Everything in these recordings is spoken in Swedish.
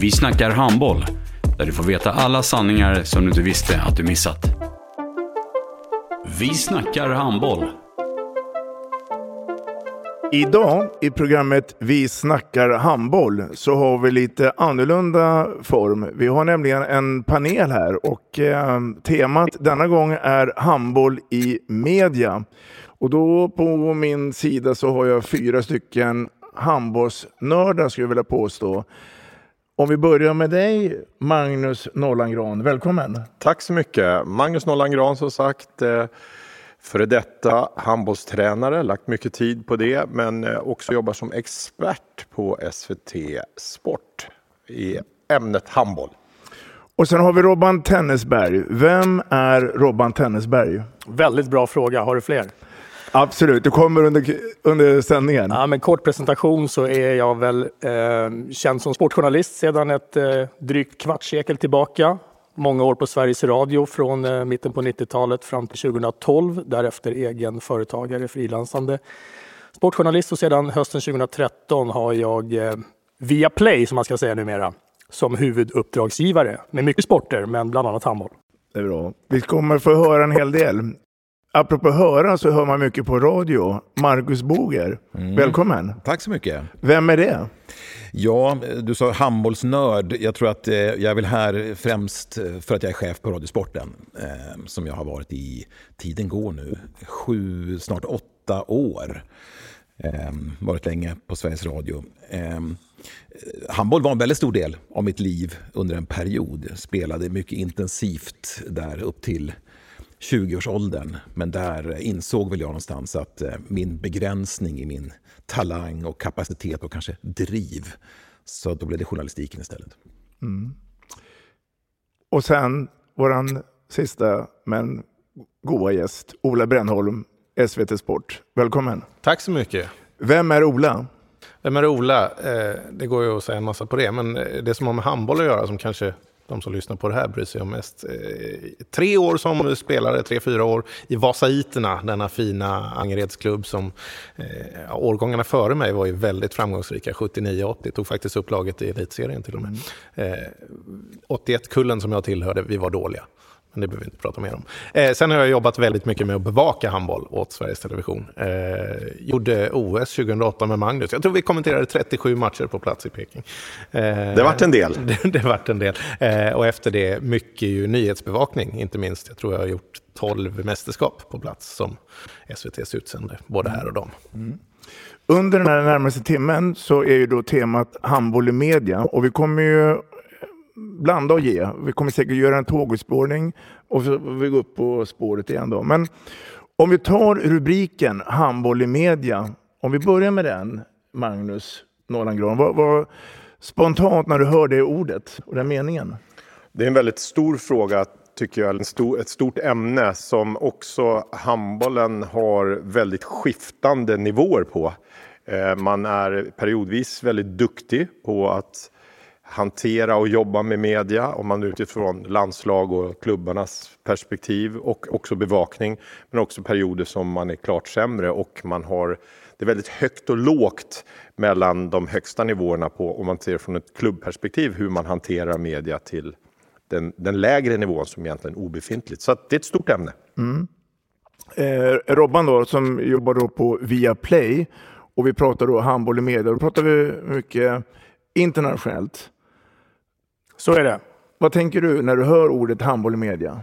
Vi snackar handboll, där du får veta alla sanningar som du inte visste att du missat. Vi snackar handboll. Idag i programmet Vi snackar handboll så har vi lite annorlunda form. Vi har nämligen en panel här och eh, temat denna gång är handboll i media. Och då på min sida så har jag fyra stycken handbollsnördar skulle jag vilja påstå. Om vi börjar med dig, Magnus Nollangran. Välkommen! Tack så mycket! Magnus Nollangran som sagt. Eh, före detta handbollstränare, lagt mycket tid på det, men eh, också jobbar som expert på SVT Sport i ämnet handboll. Och sen har vi Robban Tennisberg. Vem är Robban Tennisberg? Väldigt bra fråga. Har du fler? Absolut, det kommer under, under sändningen. Ja, men kort presentation så är jag väl eh, känd som sportjournalist sedan ett eh, drygt kvartssekel tillbaka. Många år på Sveriges Radio från eh, mitten på 90-talet fram till 2012. Därefter egen företagare, frilansande sportjournalist och sedan hösten 2013 har jag eh, via Play, som man ska säga numera, som huvuduppdragsgivare med mycket sporter, men bland annat handboll. Det är bra. Vi kommer få höra en hel del. Apropå höra så hör man mycket på radio. Marcus Boger, mm. välkommen. Tack så mycket. Vem är det? Ja, du sa handbollsnörd. Jag tror att eh, jag är väl här främst för att jag är chef på Radiosporten. Eh, som jag har varit i, tiden går nu, sju, snart åtta år. Eh, varit länge på Sveriges Radio. Eh, handboll var en väldigt stor del av mitt liv under en period. Spelade mycket intensivt där upp till 20-årsåldern. Men där insåg väl jag någonstans att eh, min begränsning i min talang och kapacitet och kanske driv. Så då blev det journalistiken istället. Mm. Och sen våran sista men goa gäst, Ola Brännholm, SVT Sport. Välkommen! Tack så mycket! Vem är Ola? Vem är Ola? Eh, det går ju att säga en massa på det, men det som har med handboll att göra som kanske de som lyssnar på det här bryr sig om mest. Eh, tre år som spelare, tre, fyra år i Vasaiterna, denna fina Angeredsklubb som eh, årgångarna före mig var ju väldigt framgångsrika, 79-80, tog faktiskt upp laget i elitserien till och med. Mm. Eh, 81-kullen som jag tillhörde, vi var dåliga. Men det behöver vi inte prata mer om. Eh, sen har jag jobbat väldigt mycket med att bevaka handboll åt Sveriges Television. Eh, gjorde OS 2008 med Magnus. Jag tror vi kommenterade 37 matcher på plats i Peking. Eh, det vart en del. det, det vart en del. Eh, och efter det mycket ju nyhetsbevakning, inte minst. Jag tror jag har gjort 12 mästerskap på plats som SVTs utsände, både här och dem. Mm. Under den här närmaste timmen så är ju då temat handboll i media och vi kommer ju blanda och ge. Vi kommer säkert göra en tågurspårning och så vi går upp på spåret igen då. Men om vi tar rubriken handboll i media. Om vi börjar med den, Magnus Norrlandgran. Vad, vad, spontant när du hör det ordet och den meningen? Det är en väldigt stor fråga tycker jag, ett stort ämne som också handbollen har väldigt skiftande nivåer på. Eh, man är periodvis väldigt duktig på att hantera och jobba med media om man utifrån landslag och klubbarnas perspektiv och också bevakning. Men också perioder som man är klart sämre och man har det är väldigt högt och lågt mellan de högsta nivåerna på, om man ser från ett klubbperspektiv, hur man hanterar media till den, den lägre nivån som egentligen är obefintligt. Så det är ett stort ämne. Mm. Eh, Robban då, som jobbar då på Viaplay och vi pratar då handboll i media. Då pratar vi mycket internationellt. Så är det. Vad tänker du när du hör ordet handboll i media?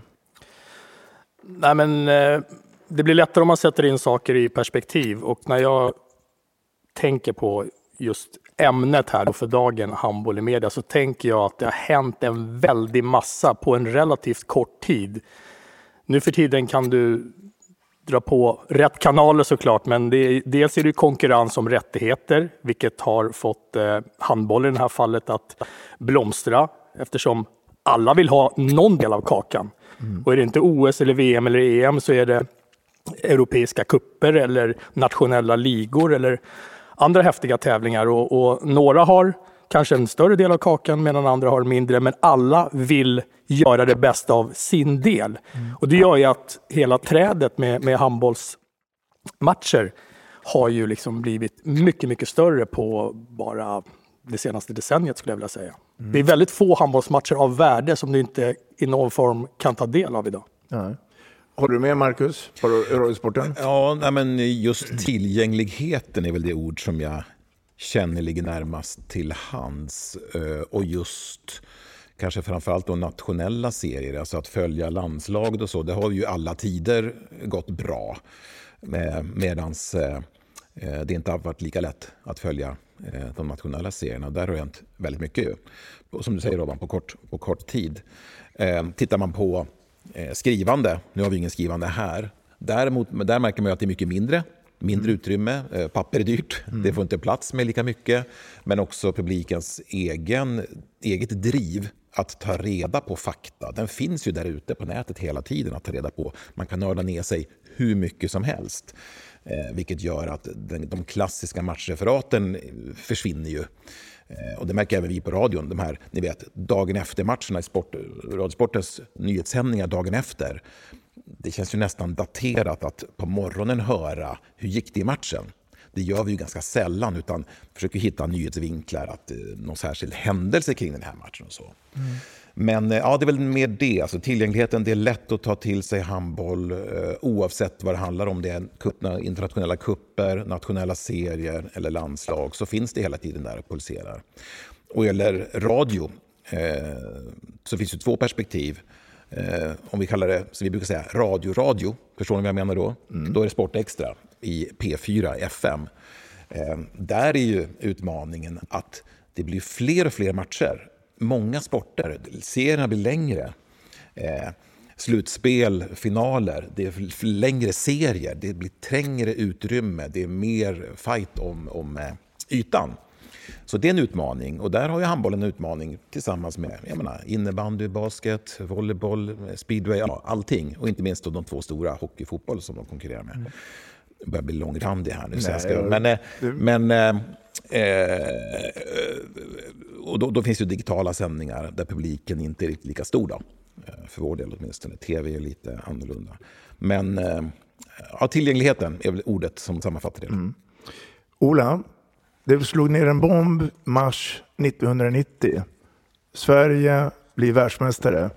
Nej, men, eh, det blir lättare om man sätter in saker i perspektiv och när jag tänker på just ämnet här då för dagen, handboll i media, så tänker jag att det har hänt en väldig massa på en relativt kort tid. Nu för tiden kan du dra på rätt kanaler såklart, men det dels är det konkurrens om rättigheter, vilket har fått eh, handboll i det här fallet att blomstra eftersom alla vill ha någon del av kakan. Mm. Och är det inte OS, eller VM eller EM så är det europeiska kupper eller nationella ligor eller andra häftiga tävlingar. Och, och, några har kanske en större del av kakan medan andra har mindre, men alla vill göra det bästa av sin del. Mm. Och det gör ju att hela trädet med, med handbollsmatcher har ju liksom blivit mycket, mycket större på bara det senaste decenniet skulle jag vilja säga. Mm. Det är väldigt få handbollsmatcher av värde som du inte i någon form kan ta del av idag. Nej. Håller du med Marcus på Radiosporten? Ja, nej, men just tillgängligheten är väl det ord som jag känner ligger närmast till hands. Eh, och just kanske framförallt då nationella serier, alltså att följa landslag och så, det har ju alla tider gått bra. Medan eh, det inte har varit lika lätt att följa eh, de nationella serierna. Där har det hänt väldigt mycket. Som du säger Robban, på kort, på kort tid. Tittar man på skrivande, nu har vi ingen skrivande här, Däremot, där märker man att det är mycket mindre mindre utrymme. Eh, papper är dyrt, mm. det får inte plats med lika mycket. Men också publikens egen, eget driv att ta reda på fakta. Den finns ju där ute på nätet hela tiden att ta reda på. Man kan nörda ner sig hur mycket som helst. Eh, vilket gör att den, de klassiska matchreferaten försvinner ju. Eh, och det märker även vi på radion. De här ni vet, dagen efter-matcherna i sport, Radiosportens nyhetssändningar dagen efter det känns ju nästan daterat att på morgonen höra hur gick det i matchen. Det gör vi ju ganska sällan, utan försöker hitta nyhetsvinklar, att, eh, någon särskild händelse kring den här matchen. och så. Mm. Men eh, ja, det är väl mer det. Alltså, tillgängligheten, det är lätt att ta till sig handboll eh, oavsett vad det handlar om. Det är kupp, internationella kupper, nationella serier eller landslag. Så finns det hela tiden där och pulserar. Och gäller radio eh, så finns det två perspektiv eh, om vi kallar det, som vi brukar säga, radio-radio. Förstår ni vad jag menar då? Mm. Då är det Sport Extra i P4 FM. Eh, där är ju utmaningen att det blir fler och fler matcher. Många sporter, serierna blir längre. Eh, slutspel, finaler, det är längre serier, det blir trängre utrymme, det är mer fight om, om eh, ytan. Så det är en utmaning och där har ju handbollen en utmaning tillsammans med jag menar, innebandy, basket, volleyboll, speedway, ja, allting. Och inte minst de två stora, hockey och fotboll som de konkurrerar med. Mm. Jag börjar bli långrandig här nu. Nej, ska, men eh, men eh, eh, och då, då, finns det digitala sändningar där publiken inte är lika stor. Då. Eh, för vår del åtminstone. Tv är lite annorlunda. Men eh, ja, tillgängligheten är väl ordet som sammanfattar det. Mm. Ola, det slog ner en bomb mars 1990. Sverige blir världsmästare.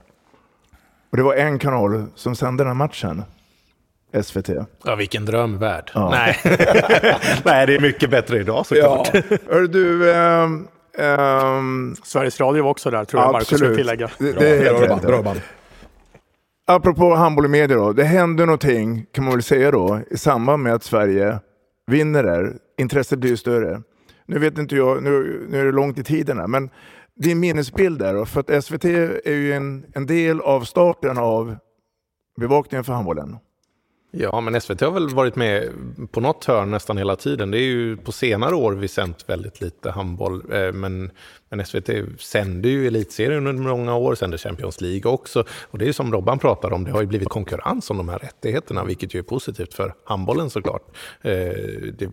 Och det var en kanal som sände den här matchen. SVT. Ja, vilken drömvärld. Ja. Nej. Nej, det är mycket bättre idag såklart. Ja. Hör du, um, um, Sveriges Radio var också där, tror jag Marcus skulle tillägga. Det, det är helt rätt. Bra band. Apropå handboll och media då. Det hände någonting, kan man väl säga då, i samband med att Sverige vinner där. Intresset blir större nu vet inte jag, nu, nu är det långt i tiden här, men din minnesbild där då? För att SVT är ju en, en del av starten av bevakningen för handbollen. Ja, men SVT har väl varit med på något hörn nästan hela tiden. Det är ju på senare år vi sänt väldigt lite handboll. Eh, men, men SVT sände ju elitserien under många år, sände Champions League också. Och det är som Robban pratar om, det har ju blivit konkurrens om de här rättigheterna, vilket ju är positivt för handbollen såklart. Eh, det,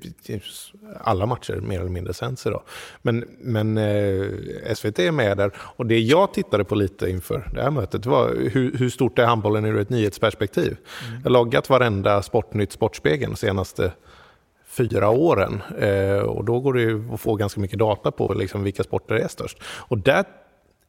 alla matcher mer eller mindre sänds idag. Men, men eh, SVT är med där. Och det jag tittade på lite inför det här mötet var hur, hur stort är handbollen ur ett nyhetsperspektiv? Mm. Jag har loggat varenda Sportnytt Sportspegeln senaste fyra åren. Eh, och då går det ju att få ganska mycket data på liksom vilka sporter är störst. Och där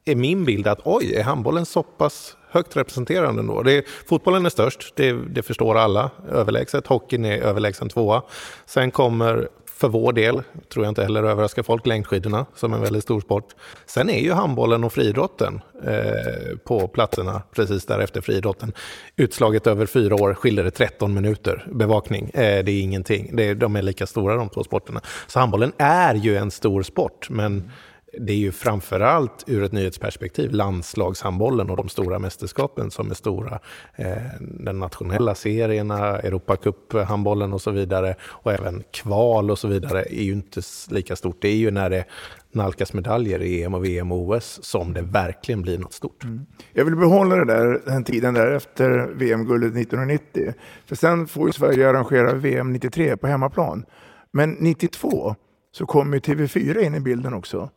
är min bild att oj, är handbollen så pass högt representerande? ändå? Det är, fotbollen är störst, det, det, förstår alla överlägset. Hockeyn är överlägsen tvåa. Sen kommer för vår del, tror jag inte heller överraskar folk, längdskidorna som en väldigt stor sport. Sen är ju handbollen och friidrotten eh, på platserna precis därefter friidrotten. Utslaget över fyra år skiljer det 13 minuter bevakning. Eh, det är ingenting. Det är, de är lika stora de två sporterna. Så handbollen är ju en stor sport, men det är ju framförallt ur ett nyhetsperspektiv landslagshandbollen och de stora mästerskapen som är stora. Eh, den nationella serierna, Europacup-handbollen och så vidare och även kval och så vidare är ju inte lika stort. Det är ju när det nalkas medaljer i EM och VM och OS som det verkligen blir något stort. Mm. Jag vill behålla det där, den tiden där efter VM-guldet 1990. För sen får ju Sverige arrangera VM 93 på hemmaplan. Men 92 så kommer ju TV4 in i bilden också.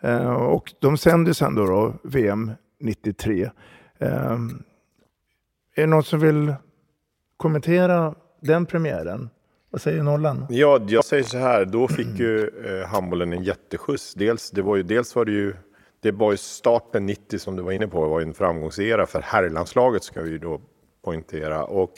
Eh, och de sänder sen då, då VM 93. Eh, är det någon som vill kommentera den premiären? Vad säger Nollan? Ja, jag säger så här, då fick ju eh, handbollen en jätteskjuts. Dels, det var ju, dels var det ju det var ju starten 90 som du var inne på, var ju en framgångsera för herrlandslaget ska vi då poängtera. Och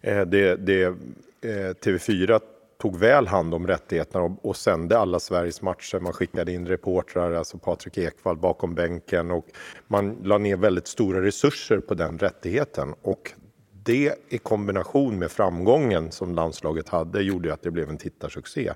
eh, det, det eh, TV4 tog väl hand om rättigheterna och, och sände alla Sveriges matcher. Man skickade in reportrar, alltså Patrik Ekwall bakom bänken och man la ner väldigt stora resurser på den rättigheten. Och det i kombination med framgången som landslaget hade gjorde att det blev en tittarsuccé.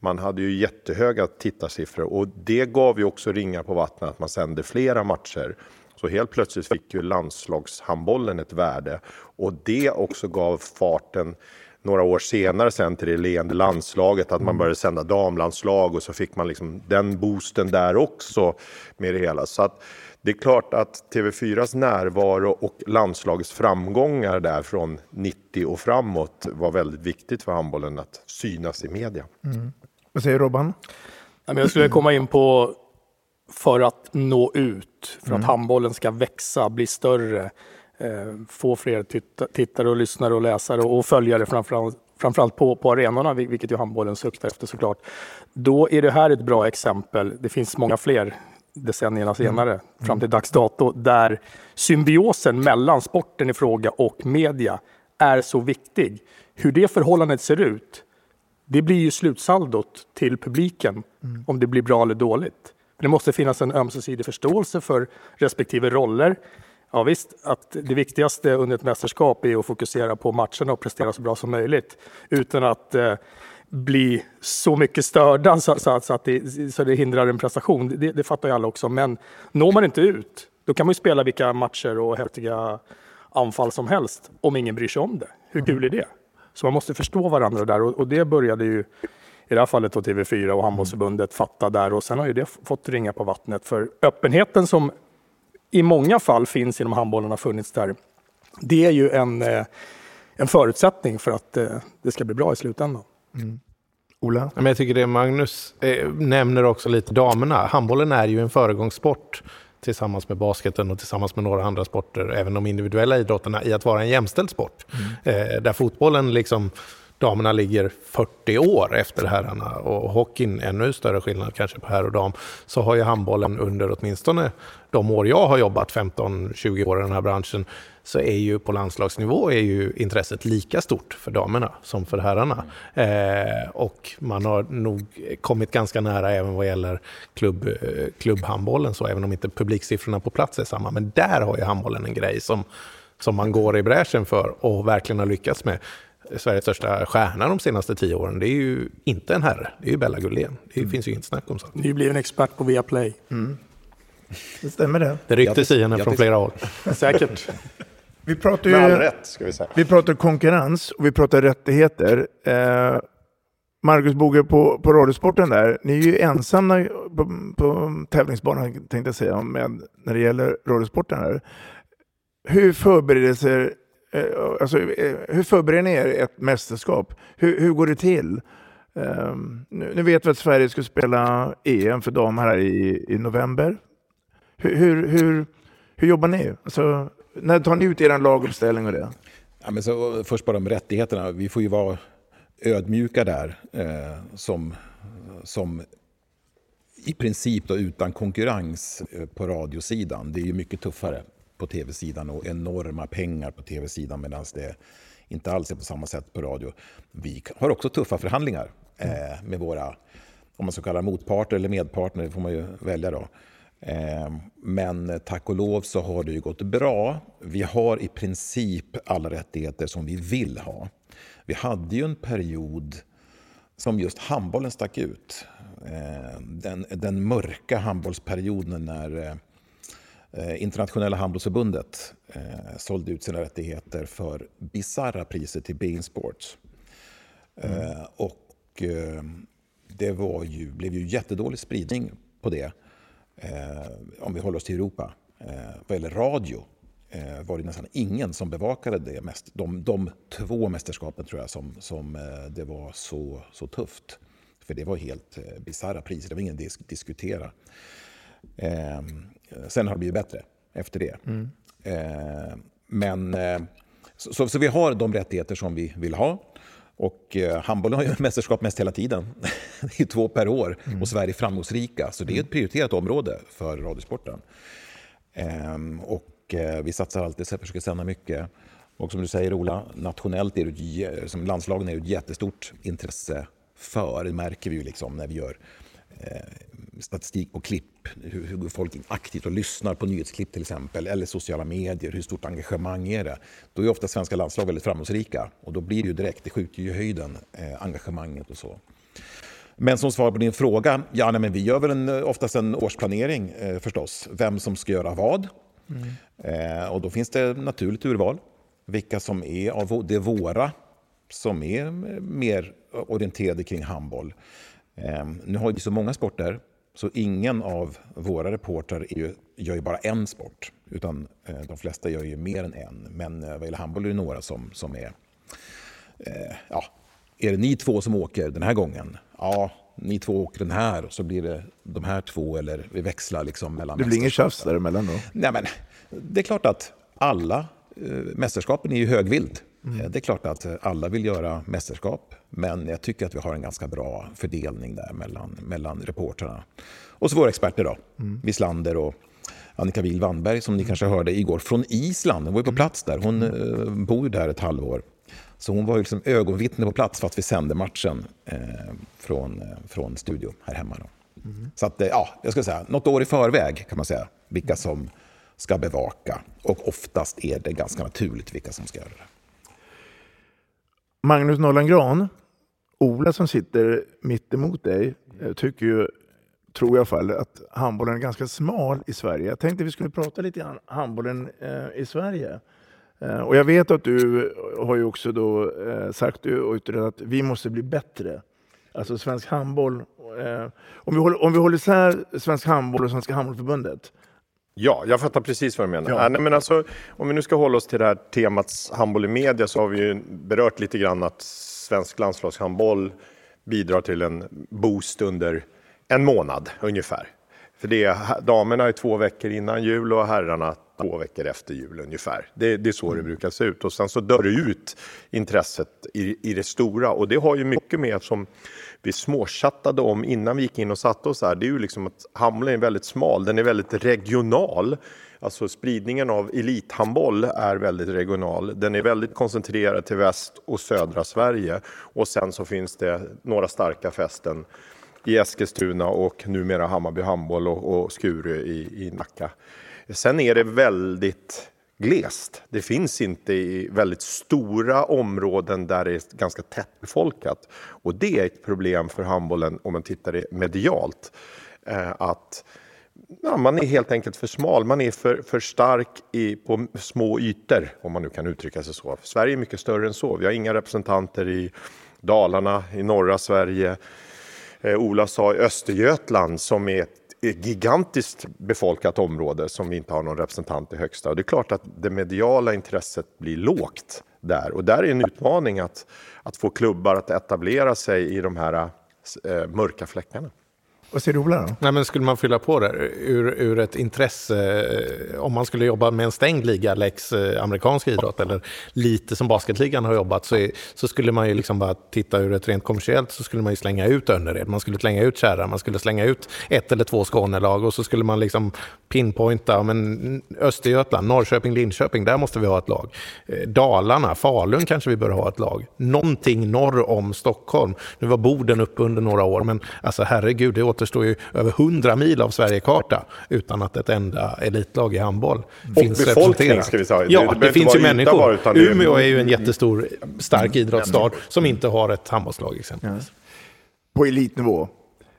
Man hade ju jättehöga tittarsiffror och det gav ju också ringar på vattnet att man sände flera matcher. Så helt plötsligt fick ju landslagshandbollen ett värde och det också gav farten några år senare sen till det leende landslaget, att man mm. började sända damlandslag och så fick man liksom den boosten där också med det hela. Så att det är klart att TV4s närvaro och landslagets framgångar där från 90 och framåt var väldigt viktigt för handbollen att synas i media. Mm. Vad säger Robban? Jag skulle komma in på för att nå ut, för att mm. handbollen ska växa, bli större få fler tittare och lyssnare och läsare och följare framförallt, framförallt på, på arenorna, vilket ju handbollen suktar efter såklart. Då är det här ett bra exempel. Det finns många fler decennierna mm. senare, mm. fram till dags dato, där symbiosen mellan sporten i fråga och media är så viktig. Hur det förhållandet ser ut, det blir ju slutsaldot till publiken, mm. om det blir bra eller dåligt. Det måste finnas en ömsesidig förståelse för respektive roller. Ja, visst, att det viktigaste under ett mästerskap är att fokusera på matcherna och prestera så bra som möjligt utan att eh, bli så mycket störda så, så, så, att det, så det hindrar en prestation. Det, det fattar ju alla också. Men når man inte ut, då kan man ju spela vilka matcher och häftiga anfall som helst om ingen bryr sig om det. Hur kul är det? Så man måste förstå varandra där och, och det började ju i det här fallet TV4 och Handbollsförbundet fatta där och sen har ju det fått ringa på vattnet för öppenheten som i många fall finns inom handbollen har funnits där. Det är ju en, eh, en förutsättning för att eh, det ska bli bra i slutändan. Mm. Ola? Men jag tycker det Magnus eh, nämner också lite damerna. Handbollen är ju en föregångssport tillsammans med basketen och tillsammans med några andra sporter, även de individuella idrotterna, i att vara en jämställd sport. Mm. Eh, där fotbollen liksom damerna ligger 40 år efter herrarna och hockeyn ännu större skillnad kanske på herr och dam, så har ju handbollen under åtminstone de år jag har jobbat, 15-20 år i den här branschen, så är ju på landslagsnivå är ju intresset lika stort för damerna som för herrarna. Eh, och man har nog kommit ganska nära även vad gäller klubb, eh, klubbhandbollen, så även om inte publiksiffrorna på plats är samma. Men där har ju handbollen en grej som, som man går i bräschen för och verkligen har lyckats med. Sveriges största stjärna de senaste tio åren, det är ju inte en herre, det är ju Bella Gullén. Det mm. finns ju inget snack om saken. Ni blir en expert på Viaplay. Mm. Det stämmer det. Det ryktes i henne från flera håll. Säkert. Vi pratar ju, Med all rätt, ska vi säga. Vi pratar konkurrens och vi pratar rättigheter. Eh, Marcus Boge på, på Radiosporten där, ni är ju ensamma på, på tävlingsbanan tänkte jag säga, med, när det gäller Radiosporten här. Hur förberedelser Eh, Eh, alltså, eh, hur förbereder ni er ett mästerskap? Hur, hur går det till? Um, nu, nu, vet vi att Sverige ska spela EM för damer här i, i november. Hur, hur, hur, hur jobbar ni? Alltså, när tar ni ut er laguppställning och det? Ja, men så, först bara om rättigheterna. Vi får ju vara ödmjuka där eh, som, som i princip då utan konkurrens eh, på radiosidan. Det är ju mycket tuffare på tv-sidan och enorma pengar på tv-sidan medan det inte alls är på samma sätt på radio. Vi har också tuffa förhandlingar. eh, med våra, om man ska kalla motparter eller medpartner, det får man ju välja då. Eh, men tack och lov så har det ju gått bra. Vi har i princip alla rättigheter som vi vill ha. Vi hade ju en period som just handbollen stack ut. Eh, den, den mörka handbollsperioden när eh, Eh, Internationella handbollsförbundet eh, sålde ut sina rättigheter för bizarra priser till Bein Sports. Mm. Och eh, det var ju, blev ju jättedålig spridning på det. Om vi håller oss till Europa. Vad gäller radio var det nästan ingen som bevakade det mest. De, de två mästerskapen tror jag som, som det var så, så tufft. För det var helt eh, bisarra priser, det var ingen disk diskutera. Eh, sen har det blivit bättre efter det. Mm. Eh, men, eh, så, så, vi har de rättigheter som vi vill ha. Och eh, handbollen har ju mästerskap mest hela tiden. det är två per år mm. och Sverige är framgångsrika. Så det är ett prioriterat område för radiosporten. Eh, och eh, vi satsar alltid, försöker sända mycket. Och som du säger Ola, nationellt är det, som landslagen är det ett jättestort intresse för. Det märker vi ju liksom när vi gör statistik på klipp, hur, folk aktivt och lyssnar på nyhetsklipp till exempel, eller sociala medier, hur stort engagemang är det? Då är ofta svenska landslag väldigt framgångsrika och då blir det ju direkt, det skjuter ju höjden, eh, engagemanget och så. Men som svar på din fråga, ja nej, men vi gör väl en, oftast en årsplanering eh, förstås, vem som ska göra vad. Mm. Eh, och då finns det naturligt urval, vilka som är av det våra som är mer orienterade kring handboll. Ehm, nu har vi så många sporter så ingen av våra reportrar ju, gör ju bara en sport. Utan eh, de flesta gör ju mer än en. Men eh, vad gäller handboll är det några som, som är... Eh, ja, är det ni två som åker den här gången? Ja, ni två åker den här och så blir det de här två eller vi växlar liksom mellan Det blir inget tjafs däremellan då? Nej, men det är klart att alla mästerskapen är ju högvilt. Mm. Eh, det är klart att alla vill göra mästerskap, men jag tycker att vi har en ganska bra fördelning där mellan, mellan reportrarna. Och så våra experter då, mm. Wislander och Annika Wihl Wannberg som ni kanske hörde igår från Island. Hon var ju på plats där, hon mm. Eh, bor där ett halvår. Så hon var liksom ögonvittne på plats för att vi sände matchen eh, från, eh, från studio här hemma. Mm. Så att, ja, jag ska säga, något år i förväg kan man säga vilka som ska bevaka. Och oftast är det ganska naturligt vilka som ska göra det. Magnus Norland Gran, Ola som sitter mitt emot dig, eh, tycker ju, tror jag i alla fall, att handbollen är ganska smal i Sverige. Jag tänkte vi skulle prata lite grann handbollen eh, i Sverige. Eh, och jag vet att du har ju också då eh, sagt och yttrat att vi måste bli bättre. Alltså svensk handboll. Eh, om, vi håller, om vi håller isär svensk handboll och Svenska handbollförbundet Ja, jag fattar precis vad du menar. Ja. Nej, men alltså, om vi nu ska hålla oss till det här temat handboll i media så har vi ju berört lite grann att svensk landslagshandboll bidrar till en boost under en månad ungefär. För det är, damerna är två veckor innan jul och herrarna två veckor efter jul ungefär. Det, det är så mm. det brukar se ut. Och sen så dör det ut intresset i, i det stora. Och det har ju mycket med som vi småchattade om innan vi gick in och satte oss här, det är ju liksom att handbollen är väldigt smal, den är väldigt regional. Alltså spridningen av elithandboll är väldigt regional. Den är väldigt koncentrerad till väst och södra Sverige. Och sen så finns det några starka fästen i Eskilstuna och numera Hammarby handboll och, och Skuru i, i Nacka. Sen är det väldigt glest. Det finns inte i väldigt stora områden där det är ganska tättbefolkat. Och det är ett problem för handbollen om man tittar medialt. Eh, att ja, man är helt enkelt för smal, man är för, för stark i, på små ytor, om man nu kan uttrycka sig så. Sverige är mycket större än så. Vi har inga representanter i Dalarna, i norra Sverige. Eh, Ola sa Östergötland som är ett gigantiskt befolkat område som vi inte har någon representant i högsta. Och det är klart att det mediala intresset blir lågt där. Och där är en utmaning att, att få klubbar att etablera sig i de här eh, mörka fläckarna. Vad säger du Ola då? Nej, men skulle man fylla på där ur, ur ett intresse, eh, om man skulle jobba med en stängd liga, lex eh, amerikansk idrott, eller lite som basketligan har jobbat, så, är, så skulle man ju liksom bara titta ur ett rent kommersiellt, så skulle man ju slänga ut Önnered, man skulle slänga ut Kärra, man skulle slänga ut ett eller två Skånelag och så skulle man liksom pinpointa, men Östergötland, Norrköping, Linköping, där måste vi ha ett lag. Eh, Dalarna, Falun kanske vi bör ha ett lag. Någonting norr om Stockholm. Nu var Boden uppe under några år, men alltså herregud, det återstår ju över 100 mil av Sverigekarta utan att ett enda elitlag i handboll Och finns befolkning, representerat. ska vi säga. Det- Ja, det det, behöver finns ju människor. bara, utan det är- Umeå är ju en jättestor, stark idrottsstad som inte har ett handbollslag exempelvis. På elitnivå.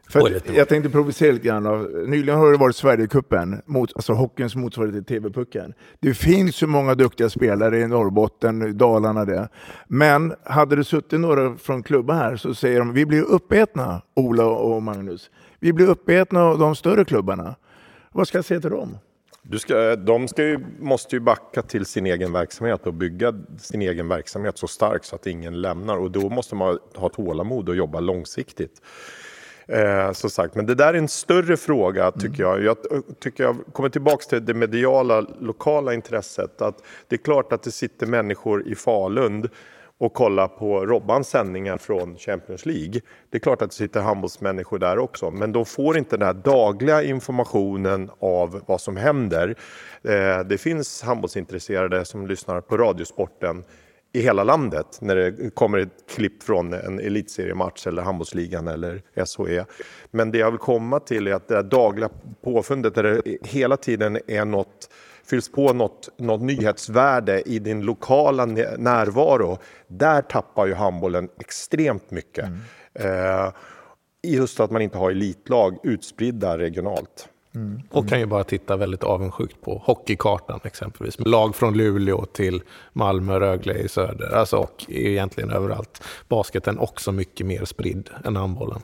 För jag tänkte provocera lite grann. Nyligen har det varit Sverigecupen, mot, alltså hockeyns motsvarighet till TV-pucken. Det finns ju många duktiga spelare i Norrbotten, Dalarna det. Men hade det suttit några från klubbar här så säger de vi blir uppätna, Ola och Magnus. Vi blir uppätna av de större klubbarna. Vad ska jag säga till dem? Du ska, de ska ju, måste ju backa till sin egen verksamhet och bygga sin egen verksamhet så stark så att ingen lämnar. Och då måste man ha tålamod och jobba långsiktigt. Eh, som sagt, men det där är en större fråga tycker jag. Jag eh, tycker jag kommer tillbaks till det mediala lokala intresset. Att det är klart att det sitter människor i Falun och kolla på Robbans sändningar från Champions League. Det är klart att det sitter handbollsmänniskor där också, men de får inte den här dagliga informationen av vad som händer. Eh, det finns handbollsintresserade som lyssnar på Radiosporten i hela landet när det kommer ett klipp från en elitseriematch eller handbollsligan eller SHE. Men det jag vill komma till är att det dagliga påfundet där det hela tiden är något fylls på något, något nyhetsvärde i din lokala nä- närvaro. Där tappar ju handbollen extremt mycket. Eh, just att man inte har elitlag utspridda regionalt. Och kan ju bara titta väldigt avundsjukt på hockeykartan exempelvis. Med lag från Luleå till Malmö, Rögle i söder. Alltså och egentligen överallt. Basketen också mycket mer spridd än handbollen.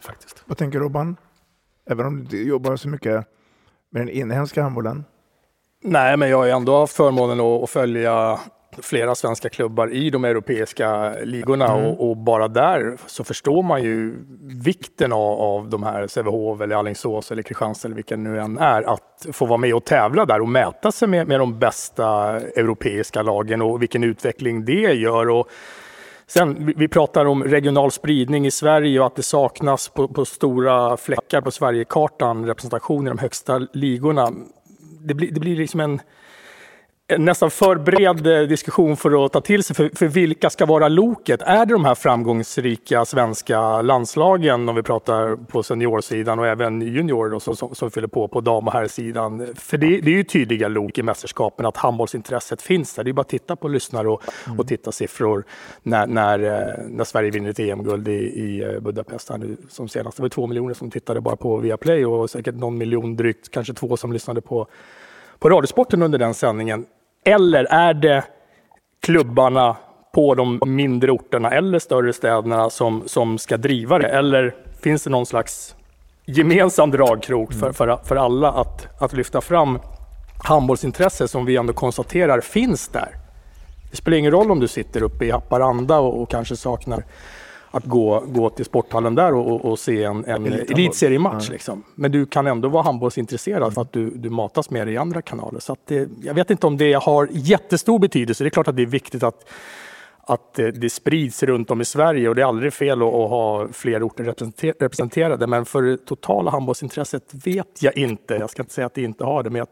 Faktiskt. Vad tänker Robban? Även om du jobbar så mycket med den inhemska handbollen? Nej, men jag har ändå haft förmånen att, följa flera svenska klubbar i de europeiska ligorna Mm. och, och bara där så förstår man ju vikten av, av de här Sävehof eller Alingsås eller Kristianstad eller vilka det nu än är att få vara med och tävla där och mäta sig med, med de bästa europeiska lagen och vilken utveckling det gör. Och Sen, vi- vi pratar om regional spridning i Sverige och att det saknas på, på stora fläckar på Sverigekartan representation i de högsta ligorna. Det blir, det blir liksom en, en nästan för bred eh, diskussion för att ta till sig. För, för vilka ska vara loket? Är det de här framgångsrika svenska landslagen om vi pratar på seniorsidan och även juniorer då, som, som, som fyller på på dam och herrsidan? För det, det är ju tydliga lok i mästerskapen att handbollsintresset finns där. Det är bara att titta på lyssnare och, och titta siffror när, när, eh, när Sverige vinner ett EM-guld i, i eh, Budapest här nu som senast. Det var två miljoner som tittade bara på Viaplay och säkert någon miljon drygt, kanske två som lyssnade på på Radiosporten under den sändningen? Eller är det klubbarna på de mindre orterna eller större städerna som, som ska driva det? Eller finns det någon slags gemensam dragkrok för, för, för alla att, att lyfta fram handbollsintresse som vi ändå konstaterar finns där? Det spelar ingen roll om du sitter uppe i Haparanda och, och kanske saknar att gå, gå till sporthallen där och, och, och se en, en elitseriematch. Ja. Liksom. Men du kan ändå vara handbollsintresserad för att du, du matas med det i andra kanaler. Så att det, jag vet inte om det har jättestor betydelse. Det är klart att det är viktigt att, att det, det sprids runt om i Sverige och det är aldrig fel att, att ha fler orter representer- representerade. Men för det totala handbollsintresset vet jag inte. Jag ska inte säga att det inte har det, men jag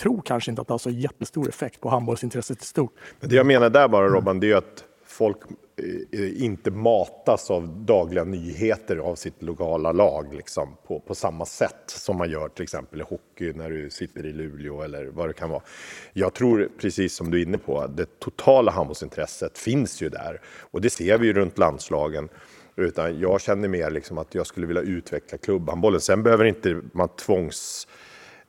tror kanske inte att det har så jättestor effekt på handbollsintresset i stort. Men det jag menar där bara Robban, det är ju att folk eh, Eh, eh, inte matas av dagliga nyheter av sitt lokala lag liksom, på, på samma sätt som man gör till exempel i hockey när du sitter i Luleå eller vad det kan vara. Jag tror, precis som du är inne på, det totala handbollsintresset finns ju där och det ser vi ju runt landslagen. Utan jag känner mer liksom att jag skulle vilja utveckla klubbhandbollen. Sen behöver inte man tvångs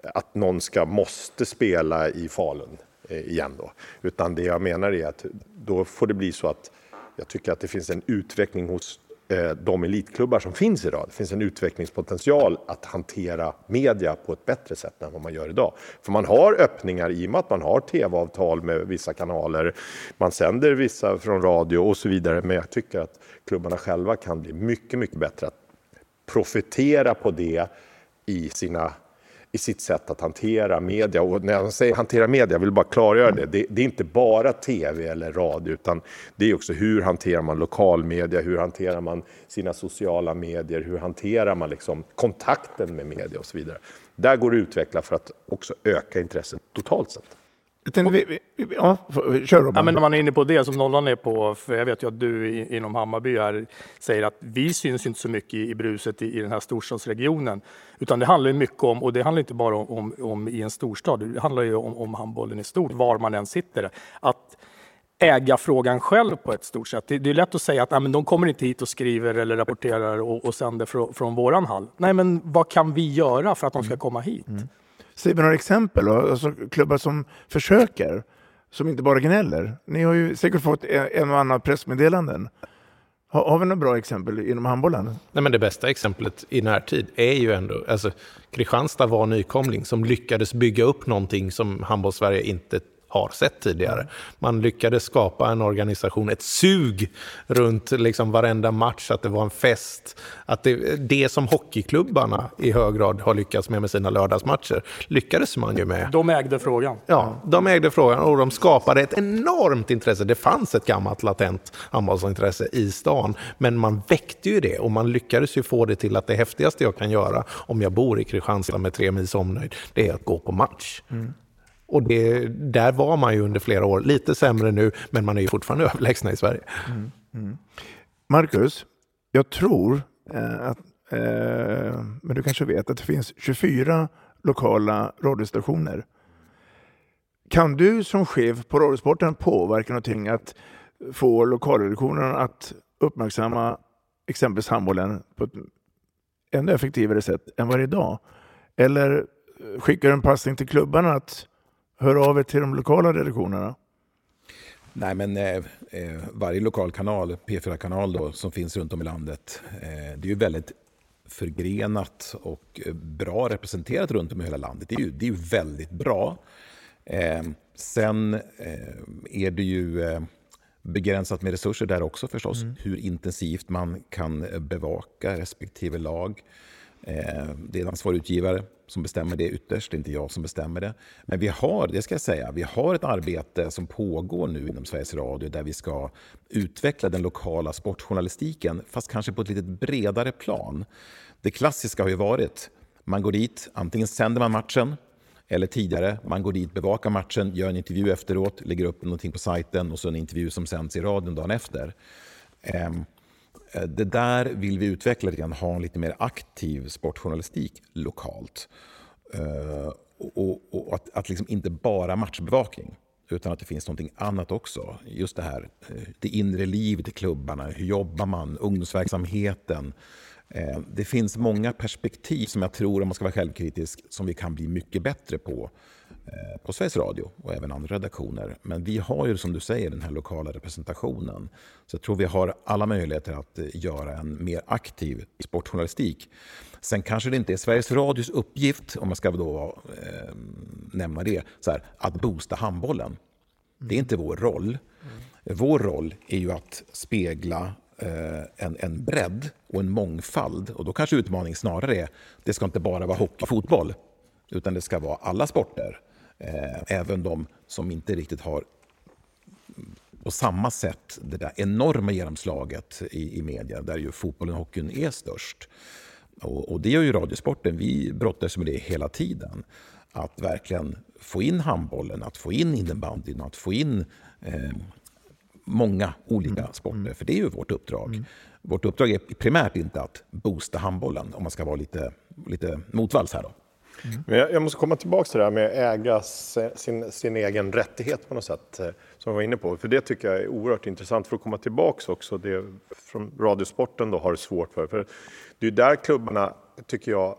att någon ska måste spela i Falun eh, igen då. Utan det jag menar är att då får det bli så att jag tycker att det finns en utveckling hos eh, de elitklubbar som finns idag. Det finns en utvecklingspotential att hantera media på ett bättre sätt än vad man gör idag. För man har öppningar i och med att man har tv-avtal med vissa kanaler. Man sänder vissa från radio och så vidare. Men jag tycker att klubbarna själva kan bli mycket, mycket bättre att profitera på det i, sina, i sitt sätt att hantera media. Och när jag säger hantera media, jag vill bara klargöra det. det. Det är inte bara tv eller radio, utan det är också hur hanterar man lokalmedia, hur hanterar man sina sociala medier, hur hanterar man liksom kontakten med media och så vidare. Där går det att utveckla för att också öka intresset totalt sett. Tänkte, vi, vi, vi, ja, kör Robban. Ja, men när man är inne på det som Nollan är på, för jag vet ju att du inom Hammarby här säger att vi syns inte så mycket i, i bruset i, i den här storstadsregionen. Utan det handlar ju mycket om, och det handlar inte bara om, om, om i en storstad, det handlar ju om, om handbollen i stort, var man än sitter. Att äga frågan själv på ett stort sätt. Det, det är lätt att säga att nej, men de kommer inte hit och skriver eller rapporterar och, och sänder från, från våran hall. Nej, men vad kan vi göra för att de ska komma hit? Mm. Säg några exempel. Alltså, klubbar som försöker, som inte bara gnäller. Ni har ju säkert fått en och annan pressmeddelanden. Har, har vi några bra exempel inom handbollen? Nej, men det bästa exemplet i närtid är ju ändå, alltså Kristianstad var nykomling som lyckades bygga upp någonting som handbollssverige inte har sett tidigare. Man lyckades skapa en organisation, ett sug runt liksom varenda match, att det var en fest. Att det, det som hockeyklubbarna i hög grad har lyckats med med sina lördagsmatcher, lyckades man ju med. De ägde frågan. Ja, de ägde frågan och de skapade ett enormt intresse. Det fanns ett gammalt latent handbollsintresse i stan, men man väckte ju det och man lyckades ju få det till att det häftigaste jag kan göra om jag bor i Kristianstad med tre mils omnöjd, det är att gå på match. Mm. Och det, där var man ju under flera år. Lite sämre nu, men man är ju fortfarande överlägsna i Sverige. Mm. Mm. Marcus, jag tror eh, att, eh, men du kanske vet att det finns 24 lokala radiostationer. Kan du som chef på Radiosporten påverka någonting att få lokalredaktionerna att uppmärksamma exempelvis handbollen på ett ännu effektivare sätt än vad det är idag? Eller skickar du en passning till klubbarna att höra av er till de lokala redaktionerna? Nej, men eh, eh varje lokal kanal, P4-kanal då, som finns runt om i landet, eh, det är ju väldigt förgrenat och eh, bra representerat runt om i hela landet. Det är ju, det är ju väldigt bra. Eh, sen eh, är det ju begränsat med resurser där också förstås. Mm. Hur intensivt man kan bevaka respektive lag. Eh, det är en ansvarig utgivare som bestämmer det ytterst, det är inte jag som bestämmer det. Men vi har, det ska jag säga, vi har ett arbete som pågår nu inom Sveriges Radio där vi ska utveckla den lokala sportjournalistiken, fast kanske på ett lite bredare plan. Det klassiska har ju varit, man går dit, antingen sänder man matchen, eller tidigare, man går dit, bevakar matchen, gör en intervju efteråt, lägger upp någonting på sajten och så en intervju som sänds i radion dagen efter. Eh, Eh, det där vill vi utveckla lite grann, ha en lite mer aktiv sportjournalistik lokalt. Eh, och, och, att, att liksom inte bara matchbevakning, utan att det finns något annat också. Just det här, eh, det inre livet i klubbarna, hur jobbar man, ungdomsverksamheten. Det finns många perspektiv som jag tror, om man ska vara självkritisk, som vi kan bli mycket bättre på på Sveriges Radio och även andra redaktioner. Men vi har ju som du säger den här lokala representationen. Så jag tror vi har alla möjligheter att eh, göra en mer aktiv sportjournalistik. Sen kanske det inte är Sveriges Radios uppgift, om man ska då eh, nämna det, så här, att boosta handbollen. Det är inte vår roll. Vår roll är ju att spegla eh, en, en bredd och en mångfald. Och då kanske utmaningen snarare är, det ska inte bara vara hockey och fotboll, utan det ska vara alla sporter. Eh, även de som inte riktigt har på samma sätt det där enorma genomslaget i, i media, där ju fotbollen och hockeyn är störst. Och, och det gör ju Radiosporten. Vi brottas med det hela tiden. Att verkligen få in handbollen, att få in innebandyn, att få in eh, många olika mm. sporter. Mm. För det är ju vårt uppdrag. Mm. Vårt uppdrag är primärt inte att boosta handbollen, om man ska vara lite, lite motvalls här. Då. Mm. Men jag, jag, måste komma tillbaka till det här med att äga sin, sin egen rättighet på något sätt, eh, som vi var inne på. För det tycker jag är oerhört intressant för att komma tillbaka också, det från radiosporten då har det svårt för. för det är där klubbarna, tycker jag,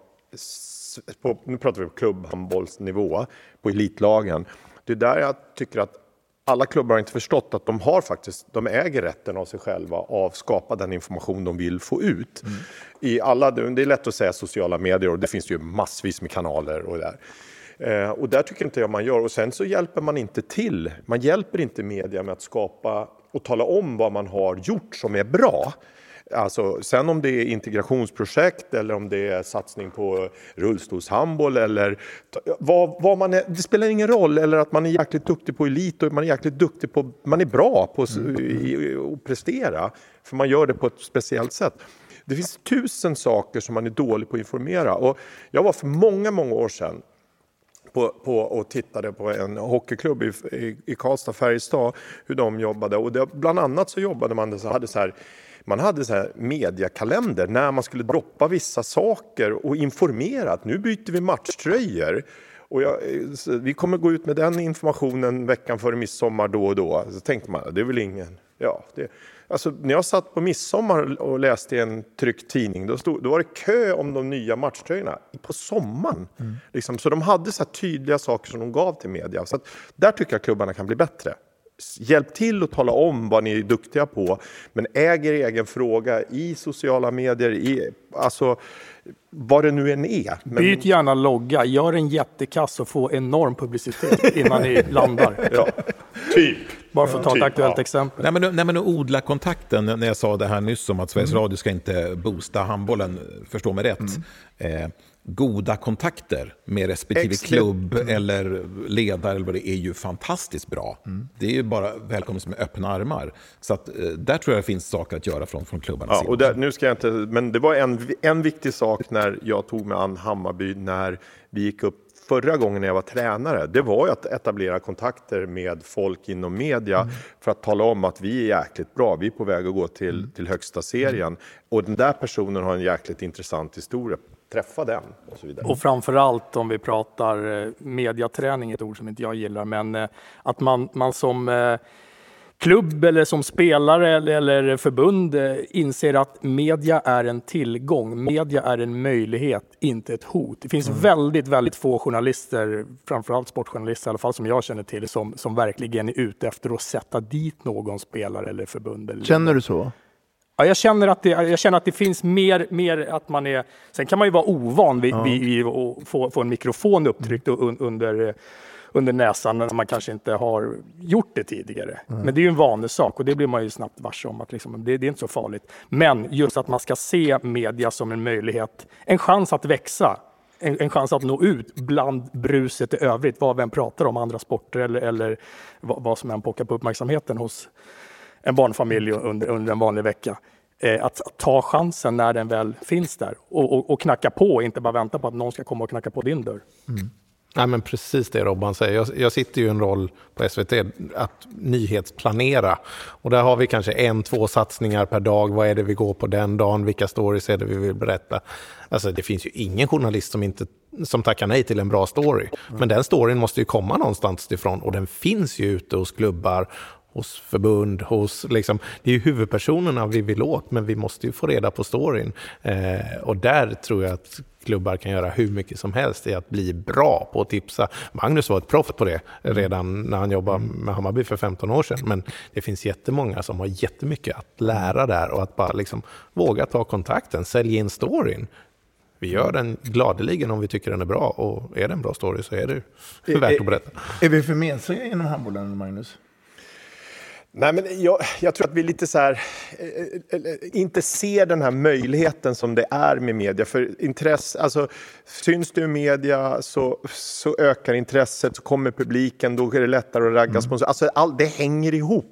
på, nu pratar vi på klubbhandbollsnivå, på elitlagen. Det är där jag tycker att alla klubbar har inte förstått att de har faktiskt, de äger rätten av sig själva att skapa den information de vill få ut. Mm. I alla, det är lätt att säga sociala medier och det finns ju massvis med kanaler och där. Eh, och där tycker inte jag man gör. Och sen så hjälper man inte till. Man hjälper inte media med att skapa och tala om vad man har gjort som är bra. Alltså, sen om det är integrationsprojekt eller om det är satsning på rullstolshandboll eller vad, vad man är, det spelar ingen roll. Eller att man är jäkligt duktig på elit och man är jäkligt duktig på, man är bra på att prestera. För man gör det på ett speciellt sätt. Det finns tusen saker som man är dålig på att informera. Och jag var för många, många år sedan på, på, och tittade på en hockeyklubb i, i, i Karlstad, Färjestad, hur de jobbade. Och det, bland annat så jobbade man så hade så här man hade så här mediakalender när man skulle droppa vissa saker och informera att nu byter vi matchtröjor. Och jag, vi kommer gå ut med den informationen veckan före midsommar då och då. Så tänkte man, det är väl ingen... Ja, det, alltså, när jag satt på midsommar och läste i en tryckt tidning, då, stod, då var det kö om de nya matchtröjorna på sommaren. Mm. Liksom, så de hade så tydliga saker som de gav till media. Så att, där tycker jag klubbarna kan bli bättre hjälp till att tala om vad ni är duktiga på, men äger egen fråga i sociala medier, i, alltså vad det nu än är. Men... Byt gärna logga, gör en jättekass och få enorm publicitet innan ni landar. Ja, typ. Bara för att ta typ, ett aktuellt ja. exempel. Nej, men, nej, men odla kontakten, när jag sa det här nyss om att Sveriges Mm. Radio ska inte boosta handbollen, förstå mig rätt. Eh, goda kontakter med respektive Exakt. klubb eller ledare eller vad det är ju fantastiskt bra. Det är ju bara välkommet med öppna armar. Så att, eh, där tror jag det finns saker att göra från, från klubbarnas Ja, sida. och där, nu ska jag inte, men det var en, en viktig sak när jag tog mig an Hammarby när vi gick upp förra gången när jag var tränare. Det var ju att etablera kontakter med folk inom media för att tala om att vi är jäkligt bra. Vi är på väg att gå till, till högsta serien och den där personen har en jäkligt intressant historia. Träffa den och så vidare. Och framförallt om vi pratar eh, mediaträning, ett ord som inte jag gillar, men eh, att man, man som eh, klubb eller som spelare eller, eller förbund inser att media är en tillgång. Media är en möjlighet, inte ett hot. Det finns väldigt, väldigt få journalister, framförallt sportjournalister i alla fall som jag känner till, som, som verkligen är ute efter att sätta dit någon spelare eller förbund. Eller Känner du så? Ja, jag, känner att det, jag känner att det finns mer, mer att man är... Sen kan man ju vara ovan vid, Ja. vid, att få, få en mikrofon upptryckt un, under, under näsan när man kanske inte har gjort det tidigare. Men det är ju en vanesak och det blir man ju snabbt varse om att liksom, det, det är inte så farligt. Men just att man ska se media som en möjlighet, en chans att växa. En, en chans att nå ut bland bruset i övrigt, vad än pratar om, andra sporter eller, eller vad, vad som än pockar på uppmärksamheten hos en barnfamilj under, under en vanlig vecka. Eh, att, att ta chansen när den väl finns där och, och, och knacka på, inte bara vänta på att någon ska komma och knacka på din dörr. Nej, men precis det Robban säger. Jag, jag sitter ju i en roll på SVT att nyhetsplanera. Och där har vi kanske en, två satsningar per dag. Vad är det vi går på den dagen? Vilka stories är det vi vill berätta? Alltså, det finns ju ingen journalist som, inte, som tackar nej till en bra story. Men den storyn måste ju komma någonstans ifrån och den finns ju ute hos klubbar hos förbund, hos liksom, det är ju huvudpersonerna vi vill åt, men vi måste ju få reda på storyn. Eh, och där tror jag att klubbar kan göra hur mycket som helst i att bli bra på att tipsa. Magnus var ett proffs på det redan när han jobbade med Hammarby för 15 år sedan, men det finns jättemånga som har jättemycket att lära där och att bara liksom våga ta kontakten, sälja in storyn. Vi gör den gladeligen om vi tycker den är bra och är det en bra story så är det värt att berätta. Är vi för mesiga inom handbollen, Magnus? Nej, men jag, jag tror att vi lite så här, eh, eh, inte ser den här möjligheten som det är med media. För intresse, alltså, syns du i media så, så ökar intresset, så kommer publiken, då är det lättare att ragga sponsorer. Alltså, all, det hänger ihop.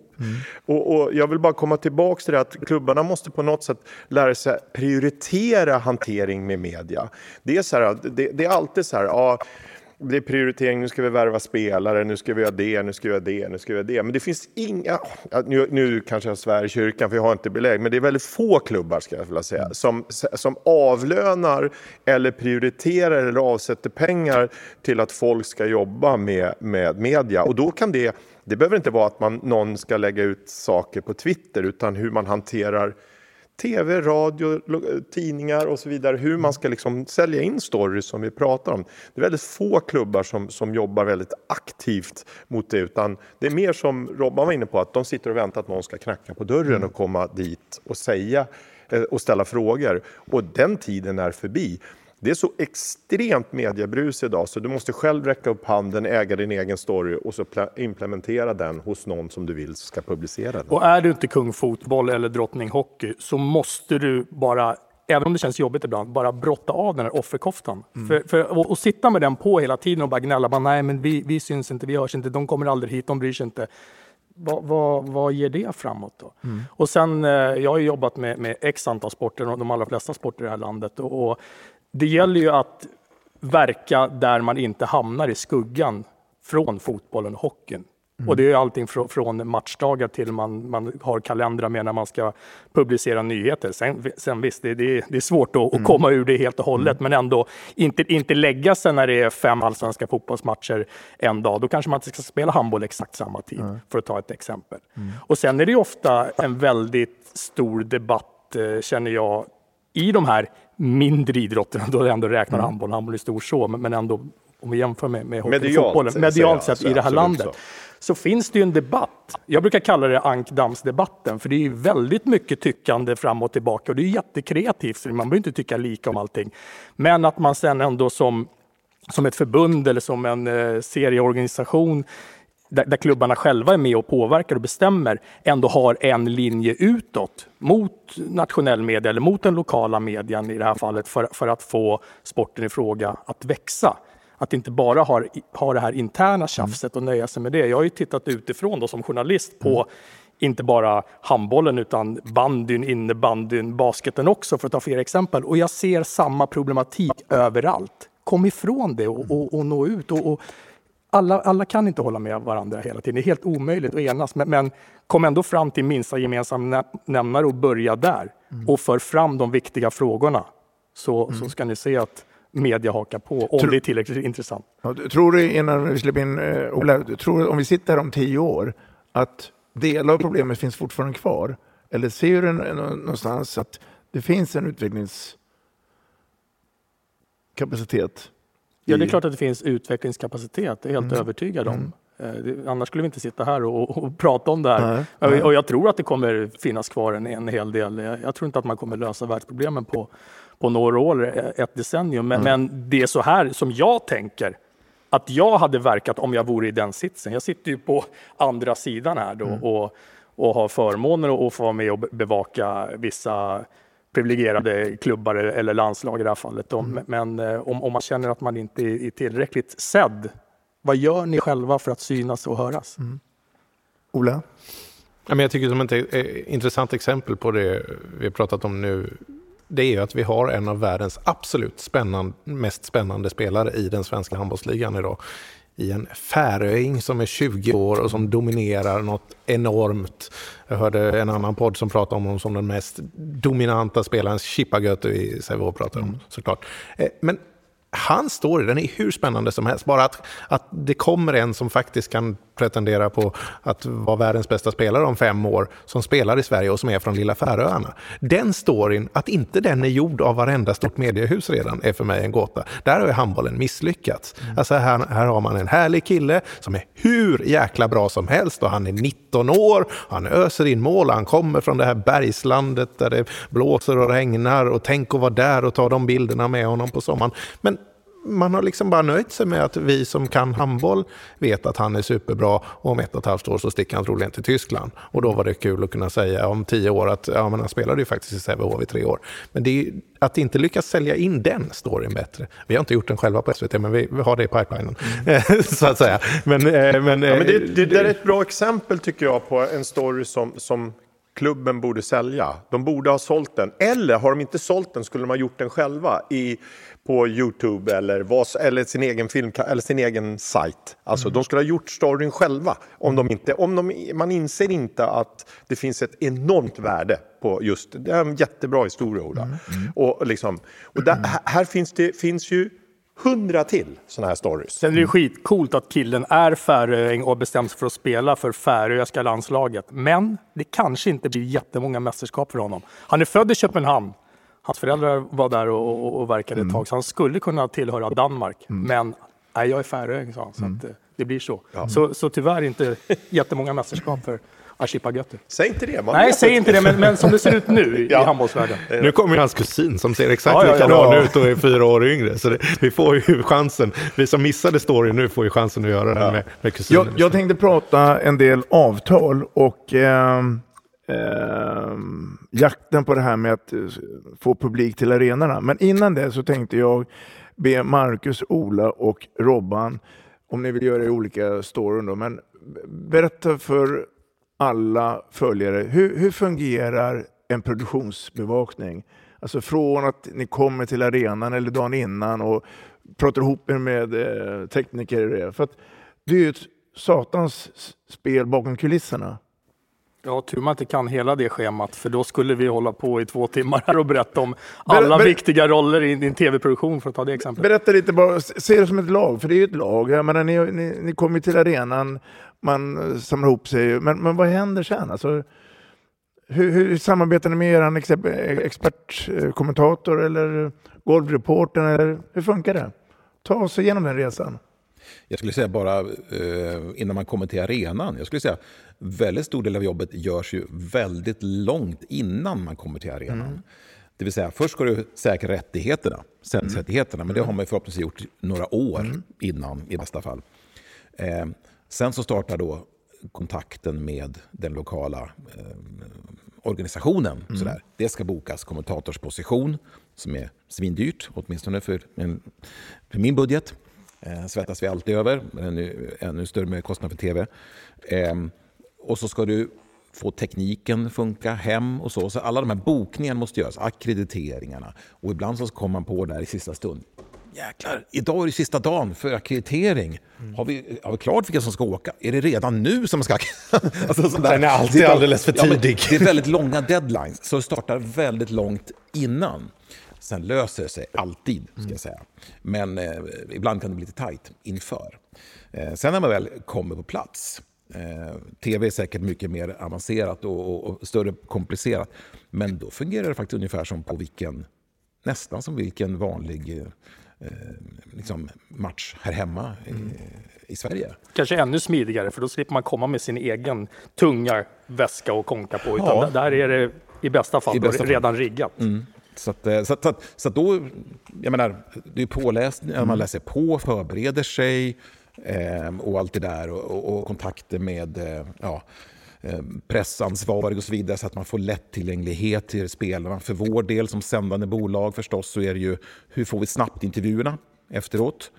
Och, och jag vill bara komma tillbaka till det att klubbarna måste på något sätt lära sig prioritera hantering med media. Det är, så här, det, det är alltid så här, ja, det är prioritering, nu ska vi värva spelare, nu ska vi göra det, nu ska vi göra det, nu ska vi göra det. Men det finns inga, nu, nu kanske jag svär i kyrkan för jag har inte belägg, men det är väldigt få klubbar ska jag vilja säga, som, som avlönar eller prioriterar eller avsätter pengar till att folk ska jobba med, med media. Och då kan det, det behöver inte vara att man, någon ska lägga ut saker på Twitter, utan hur man hanterar tv, radio, tidningar och så vidare. Hur man ska liksom sälja in stories som vi pratar om. Det är väldigt få klubbar som, som jobbar väldigt aktivt mot det. Utan det är mer som Robban var inne på, att de sitter och väntar att någon ska knacka på dörren och komma dit och säga eh, och ställa frågor. Och den tiden är förbi. Det är så extremt mediebrus idag så du måste själv räcka upp handen, äga din egen story och så implementera den hos någon som du vill ska publicera den. Och är du inte kung fotboll eller drottning hockey så måste du bara även om det känns jobbigt ibland, bara brotta av den här offerkoftan. Mm. För, för, och, och, sitta med den på hela tiden och bara gnälla, bara, nej men vi, vi syns inte, vi hörs inte, de kommer aldrig hit, de bryr sig inte. Vad, vad, vad ger det framåt då? Mm. Och sen, eh, jag har jobbat med, med x antal sporter, de allra flesta sporter i det här landet. Och, och det gäller ju att verka där man inte hamnar i skuggan från fotbollen och hockeyn. Mm. Och det är allting från, från matchdagar till man, man har kalendrar med när man ska publicera nyheter. Sen, sen visst, det, det, det är svårt att, mm. komma ur det helt och hållet, mm. men ändå inte, inte lägga sig när det är fem allsvenska fotbollsmatcher en dag. Då kanske man inte ska spela handboll exakt samma tid, för att ta ett exempel. Mm. Och sen är det ofta en väldigt stor debatt, eh, känner jag, i de här mindre idrotterna, då ändå räknar mm. handboll, handboll är stor så, men ändå om vi jämför med, med medialt, medialt sett i det här landet. Så så finns det ju en debatt. Jag brukar kalla det ankdammsdebatten, för det är väldigt mycket tyckande fram och tillbaka och det är jättekreativt, man behöver inte tycka lika om allting. Men att man sen ändå som, som ett förbund eller som en eh, serieorganisation där, där, klubbarna själva är med och påverkar och bestämmer, ändå har en linje utåt mot nationell media eller mot den lokala medien i det här fallet för, för att få sporten i fråga att växa att inte bara ha, ha det här interna tjafset och nöja sig med det. Jag har ju tittat utifrån då som journalist på inte bara handbollen utan bandyn, innebandyn, basketen också för att ta fler exempel. Och jag ser samma problematik överallt. Kom ifrån det och, och, och nå ut. Och, och, alla, alla kan inte hålla med varandra hela tiden. Det är helt omöjligt att enas. Men, men kom ändå fram till minsta gemensamma nämnare och börja där. Mm. Och för fram de viktiga frågorna. Så, mm. så ska ni se att media hakar på om Tro, det är tillräckligt intressant. Tror du, innan vi släpper in eh, Ola, tror om vi sitter här om tio år att delar av problemet finns fortfarande kvar? Eller ser du någonstans att det finns en utvecklingskapacitet? Ja, det är klart att det finns utvecklingskapacitet, det är jag helt mm. övertygad om. Mm. Eh, annars skulle vi inte sitta här och, och prata om det här. Nej. Och jag tror att det kommer finnas kvar en, en hel del. Jag, tror inte att man kommer lösa världsproblemen på, på några år, ett decennium. Men, mm. men det är så här som jag tänker att jag hade verkat om jag vore i den sitsen. Jag sitter ju på andra sidan här då mm. och, och har förmånen att få vara med och bevaka vissa privilegierade klubbar eller landslag i det här fallet. Mm. Men eh, om, om, man känner att man inte är tillräckligt sedd, vad gör ni själva för att synas och höras? Mm. Ola? Jag tycker som ett eh, intressant exempel på det vi har pratat om nu det är att vi har en av världens absolut spännande, mest spännande spelare i den svenska handbollsligan idag. I en färöing som är 20 år och som dominerar något enormt. Jag hörde en annan podd som pratade om honom som den mest dominanta spelaren, Chippagötu i Sävehof pratade om mm. såklart. Eh, men hans story, den är hur spännande som helst. Bara att, att det kommer en som faktiskt kan pretendera på att vara världens bästa spelare om fem år, som spelar i Sverige och som är från lilla Färöarna. Den storyn, att inte den är gjord av varenda stort mediehus redan, är för mig en gåta. Där har ju handbollen misslyckats. Mm. Alltså här, här har man en härlig kille som är hur jäkla bra som helst och han är 19 år, han öser in mål, han kommer från det här bergslandet där det blåser och regnar och tänk att vara där och ta de bilderna med honom på sommaren. Men man har liksom bara nöjt sig med att vi som kan handboll vet att han är superbra och om ett och ett halvt år så sticker han troligen till Tyskland. Och då var det kul att kunna säga om tio år att ja, men han spelade ju faktiskt i Sävehof i tre år. Men det är, att inte lyckas sälja in den storyn bättre. Vi har inte gjort den själva på SVT, men vi, har det i pipelinen. Mm. så att säga. Men, eh, men, ja, men det, det, det, är ett bra exempel tycker jag på en story som, som klubben borde sälja. De borde ha sålt den. Eller har de inte sålt den skulle de ha gjort den själva i på Youtube eller, vad, eller sin egen film eller sin egen sajt. Alltså, mm. De skulle ha gjort storyn själva. Om de inte, om de, man inser inte att det finns ett enormt värde på just... Det är en jättebra historia, Ola. Mm. Mm. Och, liksom, och där, här finns det finns ju hundra till sådana här stories. Sen är det skitcoolt att killen är färöing och bestämt sig för att spela för färöiska landslaget. Men det kanske inte blir jättemånga mästerskap för honom. Han är född i Köpenhamn. Hans föräldrar var där och, och, och verkade ett mm. tag, så han skulle kunna tillhöra Danmark. Mm. Men nej, jag är färöing, sa han. Så mm. att, eh, det blir så. Så, så tyvärr inte jättemånga mästerskap för Ashipa Götte. Säg inte det. Man Nej, säg inte. det, men, men som det ser ut nu i, Ja. i handbollsvärlden. Nu kommer ju hans kusin som ser exakt Ja, ja, ja. likadan Ja. ut och är fyra år yngre. Så det, vi får ju chansen. Vi som missade storyn nu får ju chansen att göra det med, med kusinen. Jag, jag tänkte prata en del avtal och ehm, eh, jakten på det här med att eh, få publik till arenorna. Men innan det så tänkte jag be Marcus, Ola och Robban, om ni vill göra i olika storyn då, men berätta för alla följare, hur, hur fungerar en produktionsbevakning? Alltså från att ni kommer till arenan eller dagen innan och pratar ihop er med eh, tekniker. För att det är ju ett satans spel bakom kulisserna. Ja, tur man inte kan hela det schemat, för då skulle vi hålla på i två timmar här och berätta om alla ber- viktiga roller i din tv-produktion, för att ta det exemplet. Berätta lite, bara, se det som ett lag, för det är ju ett lag. Jag menar, ni, ni, ni kommer till arenan, man eh, samlar ihop sig, men, men vad händer sen? Alltså, hur, hur samarbetar ni med er expertkommentator eller golvreportern? Eller, hur funkar det? Ta oss igenom den resan. Jag skulle säga bara eh, innan man kommer till arenan. Jag skulle säga väldigt stor del av jobbet görs ju väldigt långt innan man kommer till arenan. Det vill säga först ska du säkra rättigheterna, sändningsrättigheterna, men det har man förhoppningsvis gjort några år innan i bästa fall. Eh, sen så startar då kontakten med den lokala eh, organisationen. Mm. Sådär. Det ska bokas kommentatorsposition som är svindyrt, åtminstone för, en, för min budget. Eh, svettas vi alltid över, men ännu, ännu större med kostnad för tv. Eh, och så ska du få tekniken funka hem och så. Så alla de här bokningarna måste göras, akkrediteringarna. Och ibland så kommer man på där i sista stund. Jäklar, idag är det sista dagen för akkreditering. Har, vi, har vi klart vilka som ska åka? Är det redan nu som man ska... alltså, sådär. Den är alltid alldeles för Ja, tidig. det är väldigt långa deadlines, så det startar väldigt långt innan. Sen löser det sig alltid, ska jag säga. Men eh, ibland kan det bli lite tajt inför. Eh, sen när man väl kommer på plats, eh, tv är säkert mycket mer avancerat och, och, och större komplicerat, men då fungerar det faktiskt ungefär som på vilken, nästan som vilken vanlig eh, liksom match här hemma i, i Sverige. Kanske ännu smidigare, för då slipper man komma med sin egen tunga väska och konka på. Utan Ja. där är det i bästa fall I bästa fall. redan riggat. Mm. Så, att, eh, så, att, så, att, så att då, jag menar, det är påläsning, man läser på, förbereder sig eh, och allt det där och, och, och kontakter med eh, ja, eh, pressansvarig och så vidare så att man får lättillgänglighet till spelarna. För vår del som sändande bolag förstås så är det ju hur får vi snabbt intervjuerna efteråt?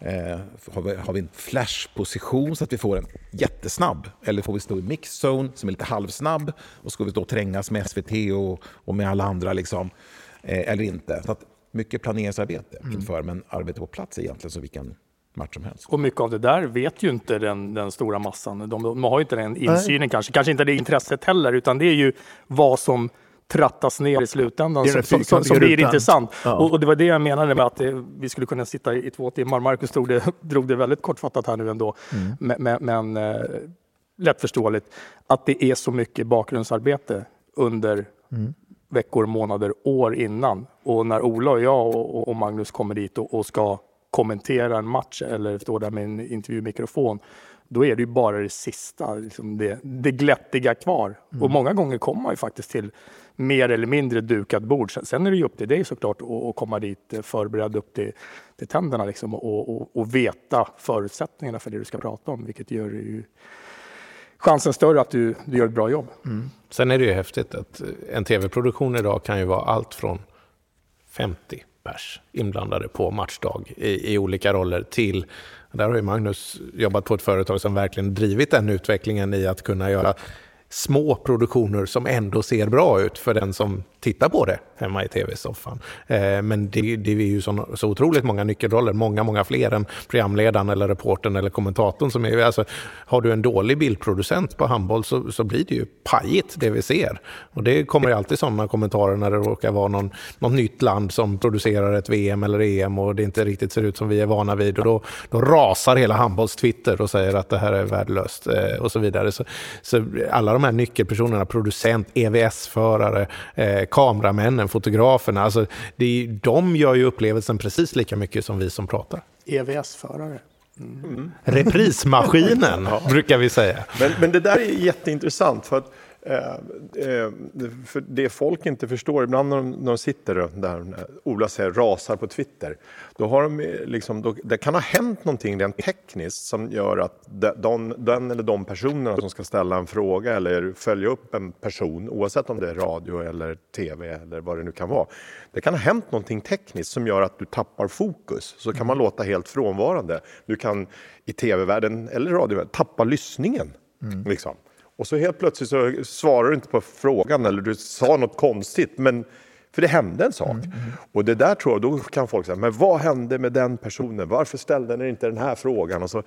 Eh, har, vi, har vi en flashposition så att vi får en jättesnabb? Eller får vi stå i mixzone som är lite halvsnabb och ska vi då trängas med SVT och, och med alla andra liksom, eh, eller inte? Så att mycket planeringsarbete inför, men arbete på plats är egentligen match som helst. Och mycket av det där vet ju inte den, den stora massan. De, de har ju inte den insynen kanske. Kanske inte det intresset heller, utan det är ju vad som trattas ner i slutändan som, som, som, som blir intressant. Ja. Och, och det var det jag menade med att det, vi skulle kunna sitta i, i två timmar. Marcus drog det, drog det väldigt kortfattat här nu ändå. Mm. Men, men, eh, lättförståeligt att det är så mycket bakgrundsarbete under Mm. veckor, månader, år innan. Och när Ola och jag och, och Magnus kommer dit och, och ska kommentera en match eller står där med en intervjumikrofon, då är det ju bara det sista, liksom det, det glättiga kvar. Och många gånger kommer man ju faktiskt till mer eller mindre dukat bord. Sen, sen är det ju upp till dig såklart att, komma dit eh, förberedd upp till, till tänderna liksom, och, och, och veta förutsättningarna för det du ska prata om, vilket gör ju chansen större att du, du gör ett bra jobb. Sen är det ju häftigt att en tv-produktion idag kan ju vara allt från 50 pers inblandade på matchdag i, i olika roller till, där har ju Magnus jobbat på ett företag som verkligen drivit den utvecklingen i att kunna göra små produktioner som ändå ser bra ut för den som tittar på det hemma i tv-soffan. Eh, men det, det är ju så, så otroligt många nyckelroller, många, många fler än programledaren eller reportern eller kommentatorn. Som är, alltså, har du en dålig bildproducent på handboll så, så blir det ju pajigt det vi ser. Och det kommer ju alltid sådana kommentarer när det råkar vara någon, något nytt land som producerar ett VM eller EM och det inte riktigt ser ut som vi är vana vid. Och då, då rasar hela handbolls-Twitter och säger att det här är värdelöst eh, och så vidare. Så, så alla de här nyckelpersonerna, producent, EVS-förare, eh, kameramännen, fotograferna, alltså det, är- de gör ju upplevelsen precis lika mycket som vi som pratar. EVS-förare. Mm. Reprismaskinen, brukar vi säga. Men, men det där är jätteintressant. för att för det folk inte förstår, ibland när de, när de sitter där, Ola säger rasar på Twitter, då har de eh, liksom, då, det kan ha hänt någonting rent tekniskt som gör att de, den eller de personerna som ska ställa en fråga eller följa upp en person, oavsett om det är radio eller tv eller vad det nu kan vara. Det kan ha hänt någonting tekniskt som gör att du tappar fokus, så kan man låta helt frånvarande. Du kan i tv-världen eller radiovärlden tappa lyssningen. Mm. Liksom. Och så helt plötsligt så svarar du inte på frågan eller du sa något konstigt. Men, för det hände en sak. Och det där tror jag, då kan folk säga, men vad hände med den personen? Varför ställde den inte den här frågan? Och så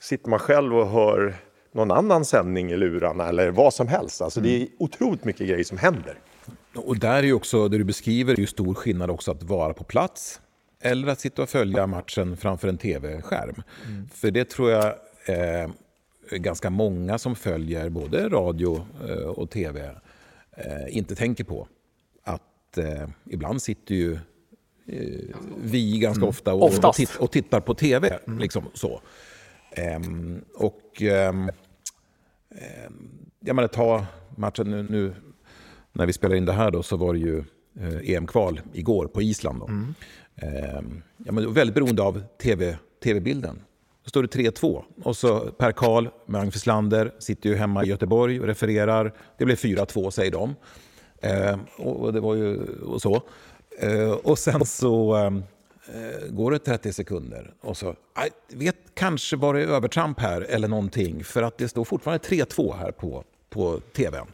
sitter man själv och hör någon annan sändning i lurarna eller vad som helst. Alltså det är otroligt mycket grejer som händer. Och där är ju också, det du beskriver, är ju stor skillnad också att vara på plats eller att sitta och följa matchen framför en tv-skärm. För det tror jag eh, ganska många som följer både radio eh, och tv eh, inte tänker på. Att eh, ibland sitter ju vi ganska Mm. ofta och, och, titt, och tittar på tv. Liksom, så. Ehm, och ehm, ehm, jag menar, ta matchen nu, nu när vi spelar in det här då, så var det ju EM-kval igår på Island. Då. Ehm, ja, men väldigt beroende av TV, tv-bilden. Då står det 3-2 och så Per Karl med Agnes sitter ju hemma i Göteborg och refererar. Det blev 4-2 säger de. Eh, och, det var ju och så. Eh, och sen så eh, går det 30 sekunder och så, vet kanske var det övertramp här eller någonting för att det står fortfarande 3-2 här på, på tvn.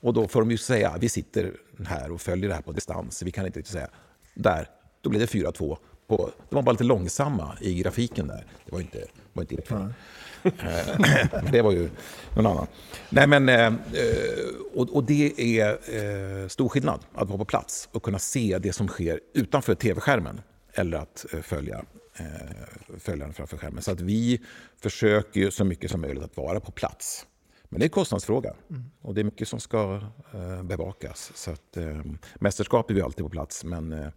Och då får de ju säga, vi sitter här och följer det här på distans, vi kan inte riktigt säga, där, då blir det 4-2. På, de var bara lite långsamma i grafiken där. Det var inte, var inte ert fel. Eh, men det var ju någon annan. Nej, men, eh, eh, och, och det är eh, stor skillnad att vara på plats och kunna se det som sker utanför tv-skärmen eller att eh, följa, eh, följa den framför skärmen. Så att vi försöker så mycket som möjligt att vara på plats. Men det är en kostnadsfråga och det är mycket som ska eh, bevakas. Så att, eh, mästerskap är vi alltid på plats men eh,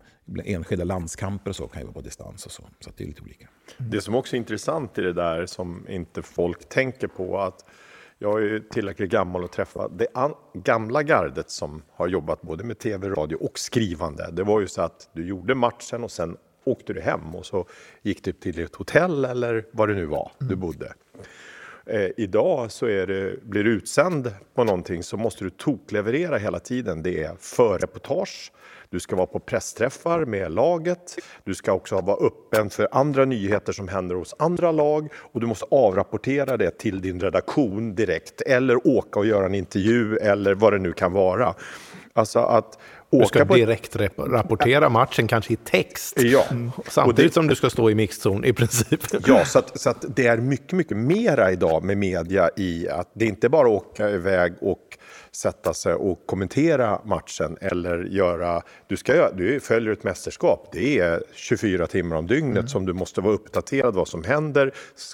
enskilda landskamper och så kan ju vara på distans och så. Så att det är lite olika. Det som också är intressant i det där som inte folk tänker på att jag är ju tillräckligt gammal att träffa det gamla gardet som har jobbat både med tv, radio och skrivande. Det var ju så att du gjorde matchen och sen åkte du hem och så gick du till ett hotell eller vad det nu var du bodde. Eh, idag så är det, blir du utsänd på någonting så måste du tokleverera hela tiden. Det är förreportage, du ska vara på pressträffar med laget, du ska också vara öppen för andra nyheter som händer hos andra lag och du måste avrapportera det till din redaktion direkt eller åka och göra en intervju eller vad det nu kan vara. Alltså att du ska direkt rapportera matchen, kanske i text. Ja. Samtidigt Och det- som du ska stå i mixzon i princip. Ja, så, att, så att det är mycket, mycket mera idag med media i att det inte bara att åka iväg och sätta sig och kommentera matchen eller göra... Du, ska, du följer ett mästerskap. Det är 24 timmar om dygnet som du måste vara uppdaterad vad som händer,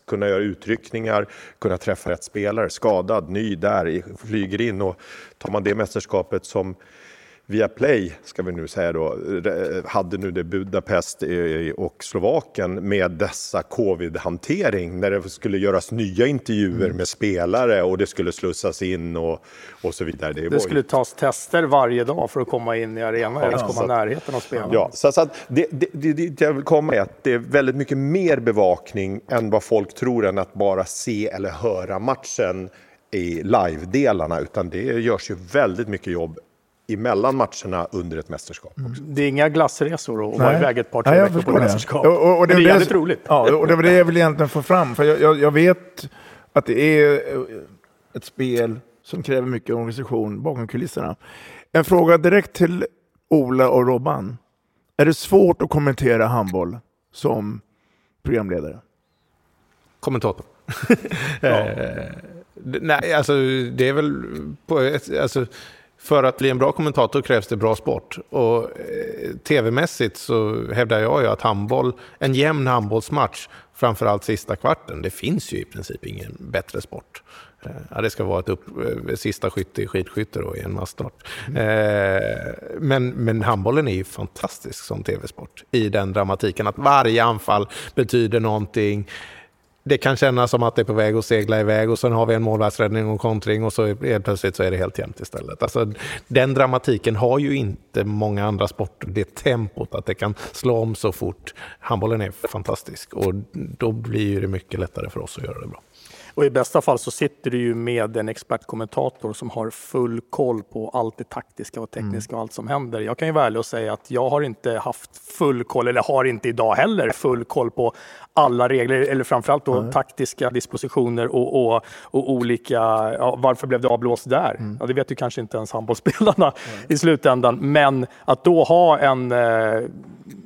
kunna göra utryckningar, kunna träffa rätt spelare, skadad, ny där, flyger in och tar man det mästerskapet som Via Play, ska vi nu säga då, hade nu det Budapest och Slovakien med dessa covid-hantering när det skulle göras nya intervjuer med spelare och det skulle slussas in och, och så vidare. Det ju- skulle tas tester varje dag för att komma in i arenan, eller Ja, komma att- närheten av spelarna. Ja, så, så att det, det, det, det jag vill komma är att det är väldigt mycket mer bevakning än vad folk tror än att bara se eller höra matchen i live-delarna utan det görs ju väldigt mycket jobb emellan matcherna under ett mästerskap. Också. Det är inga glassresor och vara iväg ett par, tre Nej, veckor på det. mästerskap. Och, och, och Men det är jävligt roligt. Ja, och det var det jag ville egentligen få fram. För jag, jag, jag vet att det är eh, ett spel som kräver mycket organisation bakom kulisserna. En fråga direkt till Ola och Robban. Är det svårt att kommentera handboll som programledare? Kommentator. Eh, d- Nej, alltså det är väl på ett, alltså, för att bli en bra kommentator krävs det bra sport. Och eh, tv-mässigt så hävdar jag ju att handboll, en jämn handbollsmatch, framförallt sista kvarten, det finns ju i princip ingen bättre sport. Eh, Ja, det ska vara ett upp, eh, sista skytte i skidskytte då, i en massstart. Eh, men, men handbollen är ju fantastisk som tv-sport i den dramatiken att varje anfall betyder någonting det kan kännas som att det är på väg att segla iväg och sen har vi en målvaktsräddning och kontring och så helt plötsligt så är det helt jämnt istället. Alltså, den dramatiken har ju inte många andra sporter, det tempot, att det kan slå om så fort. Handbollen är fantastisk och då blir det mycket lättare för oss att göra det bra. Och i bästa fall så sitter du ju med en expertkommentator som har full koll på allt det taktiska och tekniska Mm. och allt som händer. Jag kan ju vara ärlig och säga att jag har inte haft full koll, eller har inte idag heller full koll på alla regler, eller framförallt då taktiska dispositioner och, och, och olika, ja, varför blev det avblåst där? Mm. Ja, det vet ju kanske inte ens handbollsspelarna i slutändan, men att då ha en eh,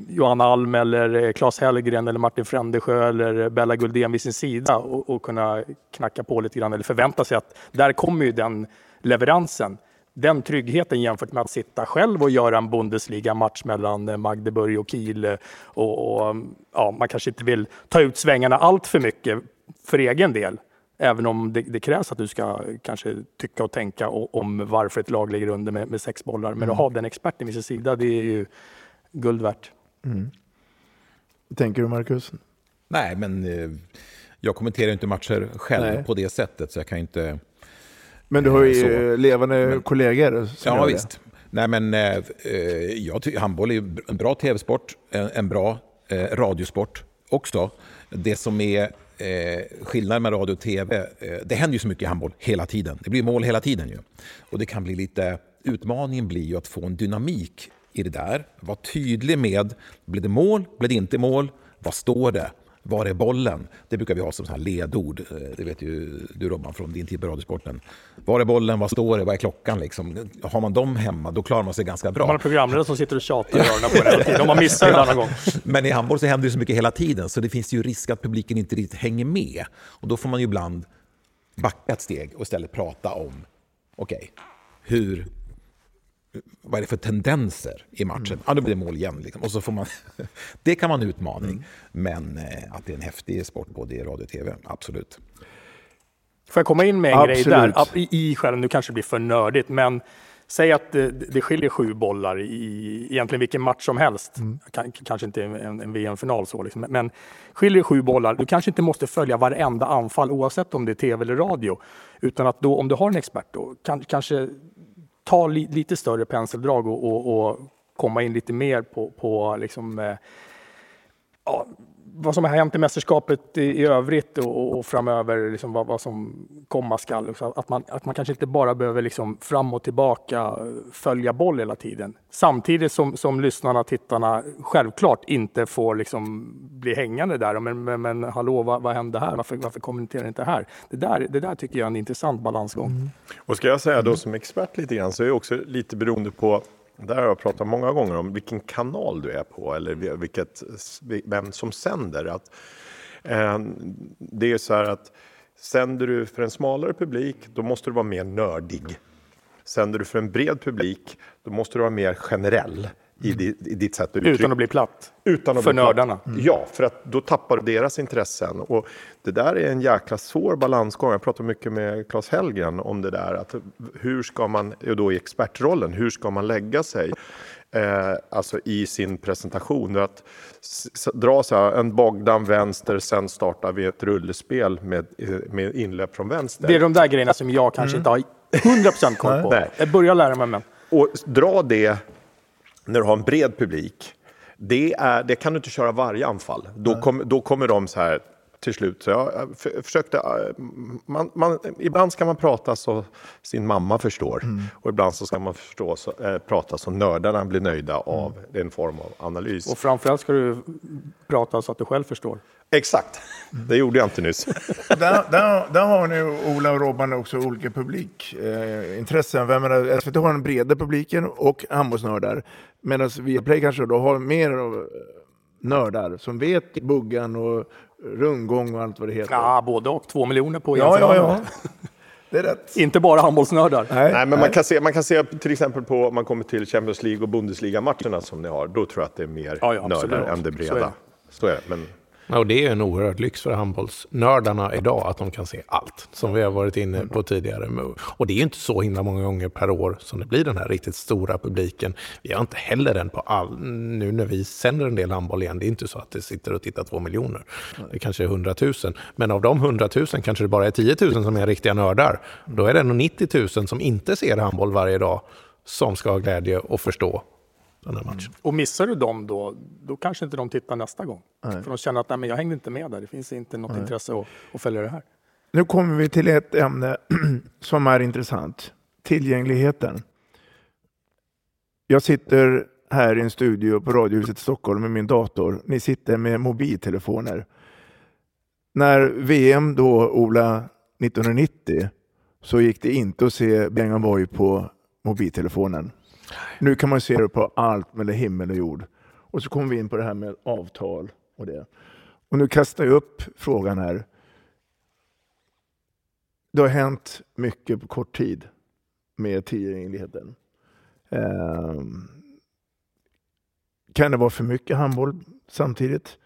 Johanna Alm eller eh, Claes Hellgren eller Martin Frändesjö eller Bella Guldén vid sin sida och, och kunna knacka på lite grann eller förvänta sig att där kommer ju den leveransen. Den tryggheten jämfört med att sitta själv och göra en Bundesliga-match mellan eh, Magdeburg och Kiel eh, och, och ja, man kanske inte vill ta ut svängarna allt för mycket för egen del. Även om det, det krävs att du ska kanske tycka och tänka om varför ett lag ligger under med, med sex bollar. Men Mm. att ha den experten vid sin sida, det är ju guld värt. Mm. Tänker du Marcus? Nej, men eh, jag kommenterar inte matcher själv Nej. på det sättet, så jag kan inte... Men du har ju Så. eh, levande kollegor som Ja, visst. Nej, men eh, jag tycker handboll är en bra tv-sport, en, bra radiosport också. Det som är eh, skillnaden med radio och tv, det händer ju så mycket i handboll hela tiden. Det blir mål hela tiden ju. Och det kan bli lite, utmaningen blir ju att få en dynamik i det där. Var tydlig med, blir det mål, blir det inte mål, vad står det? Var är bollen? Det brukar vi ha som så här ledord. Eh, Det vet ju du Robban från din tid på Radiosporten. Var är bollen? Vad står det? Vad är klockan? Liksom. Har man dem hemma, då klarar man sig ganska bra. Man har programledare som sitter och tjatar i öronen på en hela. De har missat en annan gång. Men i handboll så händer det så mycket hela tiden så det finns ju risk att publiken inte riktigt hänger med. Och då får man ju ibland backa ett steg och istället prata om, okej, hur, vad är det för tendenser i matchen? Ja, då blir det mål igen. Liksom. Och så får man, det kan vara en utmaning. Men eh, att det är en häftig sport både i radio och tv, absolut. Får jag komma in med en Absolut. grej där? I, i själva, nu kanske det blir för nördigt, men säg att det, det skiljer sju bollar i egentligen vilken match som helst. Kan, kanske inte en, en VM-final så, liksom. men skiljer sju bollar, du kanske inte måste följa varenda anfall oavsett om det är tv eller radio. Utan att då, om du har en expert, då, kan, kanske ta li, lite större penseldrag och, och, och komma in lite mer på, på liksom, eh, ja, vad som har hänt i mästerskapet i, i övrigt och, och, framöver, liksom vad, vad som komma skall. Att man, att man kanske inte bara behöver liksom fram och tillbaka följa boll hela tiden. Samtidigt som, som lyssnarna, tittarna självklart inte får liksom bli hängande där. Men, men, men hallå, vad, vad hände här? Varför, varför kommenterar ni inte här? Det där, det där tycker jag är en intressant balansgång. Mm. Och ska jag säga då som expert lite grann så är det också lite beroende på där har jag pratat många gånger om vilken kanal du är på eller vilket, vem som sänder. Att, eh, det är så här att sänder du för en smalare publik då måste du vara mer nördig. Sänder du för en bred publik då måste du vara mer generell i, di, i ditt sätt att uttrycka Utan att bli platt. Utan att För bli platt. nördarna. Ja, för att då tappar du deras intressen. Och det där är en jäkla svår balansgång. Jag pratar mycket med Claes Hellgren om det där. Att hur ska man, då i expertrollen, hur ska man lägga sig? Eh, alltså i sin presentation. Att dra så här, en Bogdan vänster, sen startar vi ett rullespel med, eh, med inlägg från vänster. Det är de där grejerna som jag kanske inte har 100% koll på. Nej. Jag börjar lära mig, men Och dra det när du har en bred publik. Det, är, det kan du inte köra varje anfall. Då, kom, då kommer de så här till slut. Så jag jag för- försökte, eh, man, man, ibland ska man prata så sin mamma förstår. Och ibland så ska man förstå så, eh, prata så nördarna blir nöjda av en form av analys. Och framförallt ska du prata så att du själv förstår. Exakt, det gjorde jag inte nyss. där, där, där har ni Ola och Robban också olika publikintressen. Eh? SVT har den breda publiken och handbollsnördar. Medan Viaplay kanske då har mer av eh, nördar som vet buggan och rundgång och allt vad det heter. Ja, både och. Två miljoner på Ja, ja, ja. Det är rätt. Inte bara handbollsnördar. Nej, men man kan, se, man kan se till exempel på om man kommer till Champions League och Bundesliga-matcherna som ni har. Då tror jag att det är mer Ja, ja, absolut. nördar än det Så är breda. det. Så är det. Men och det är en oerhörd lyx för handbollsnördarna idag att de kan se allt, som vi har varit inne på tidigare. Och det är inte så himla många gånger per år som det blir den här riktigt stora publiken. Vi har inte heller den på all... Nu när vi sänder en del handboll igen, det är inte så att det sitter och tittar två miljoner. Det kanske är hundratusen. Men av de hundratusen kanske det bara är 10 000 som är riktiga nördar. Då är det nog 90 000 som inte ser handboll varje dag som ska ha glädje och förstå den här matchen. Och missar du dem då, då kanske inte de tittar nästa gång. Nej. För de känner att nej, men jag hängde inte med där, det finns inte något Nej. intresse att, att följa det här. Nu kommer vi till ett ämne som är intressant. Tillgängligheten. Jag sitter här i en studio på Radiohuset i Stockholm med min dator. Ni sitter med mobiltelefoner. När VM då, Ola, 1990 så gick det inte att se Bengan Boy på mobiltelefonen. Nu kan man se det på allt mellan himmel och jord. Och så kommer vi in på det här med avtal och det. Och nu kastar jag upp frågan här. Det har hänt mycket på kort tid med tillgängligheten. Ehm, kan det vara för mycket handboll samtidigt?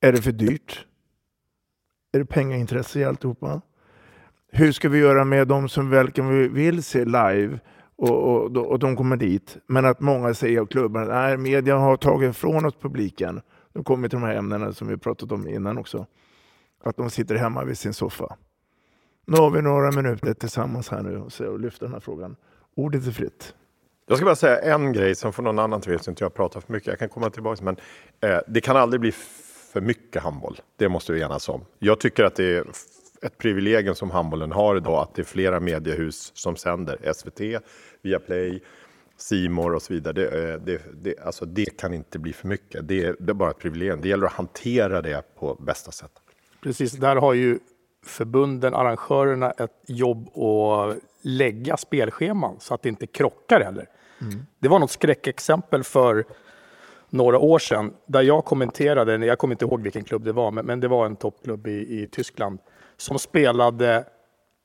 Är det för dyrt? Är det pengaintresse i alltihopa? Hur ska vi göra med de som verkligen vill se live och, och, och de kommer dit, men att många säger av klubbarna att media har tagit ifrån oss publiken. Nu kommer vi till de här ämnena som vi pratat om innan också. Att de sitter hemma vid sin soffa. Nu har vi några minuter tillsammans här nu och och lyfter den här frågan. Ordet är fritt. Jag ska bara säga en grej som får någon annan vet så inte jag pratar för mycket. Jag kan komma tillbaka, men eh, det kan aldrig bli för mycket handboll. Det måste vi enas om. Jag tycker att det är ett privilegium som handbollen har idag att det är flera mediehus som sänder. SVT, Viaplay, Simor och så vidare. Det, eh, det, det, alltså det kan inte bli för mycket. Det, är- det är bara ett privilegium. Det gäller att hantera det på bästa sätt. Precis, där har ju förbunden, arrangörerna, ett jobb att lägga spelscheman så att det inte krockar heller. Det var något skräckexempel för några år sedan där jag kommenterade, jag kommer inte ihåg vilken klubb det var, men, men det var en toppklubb i, i Tyskland som spelade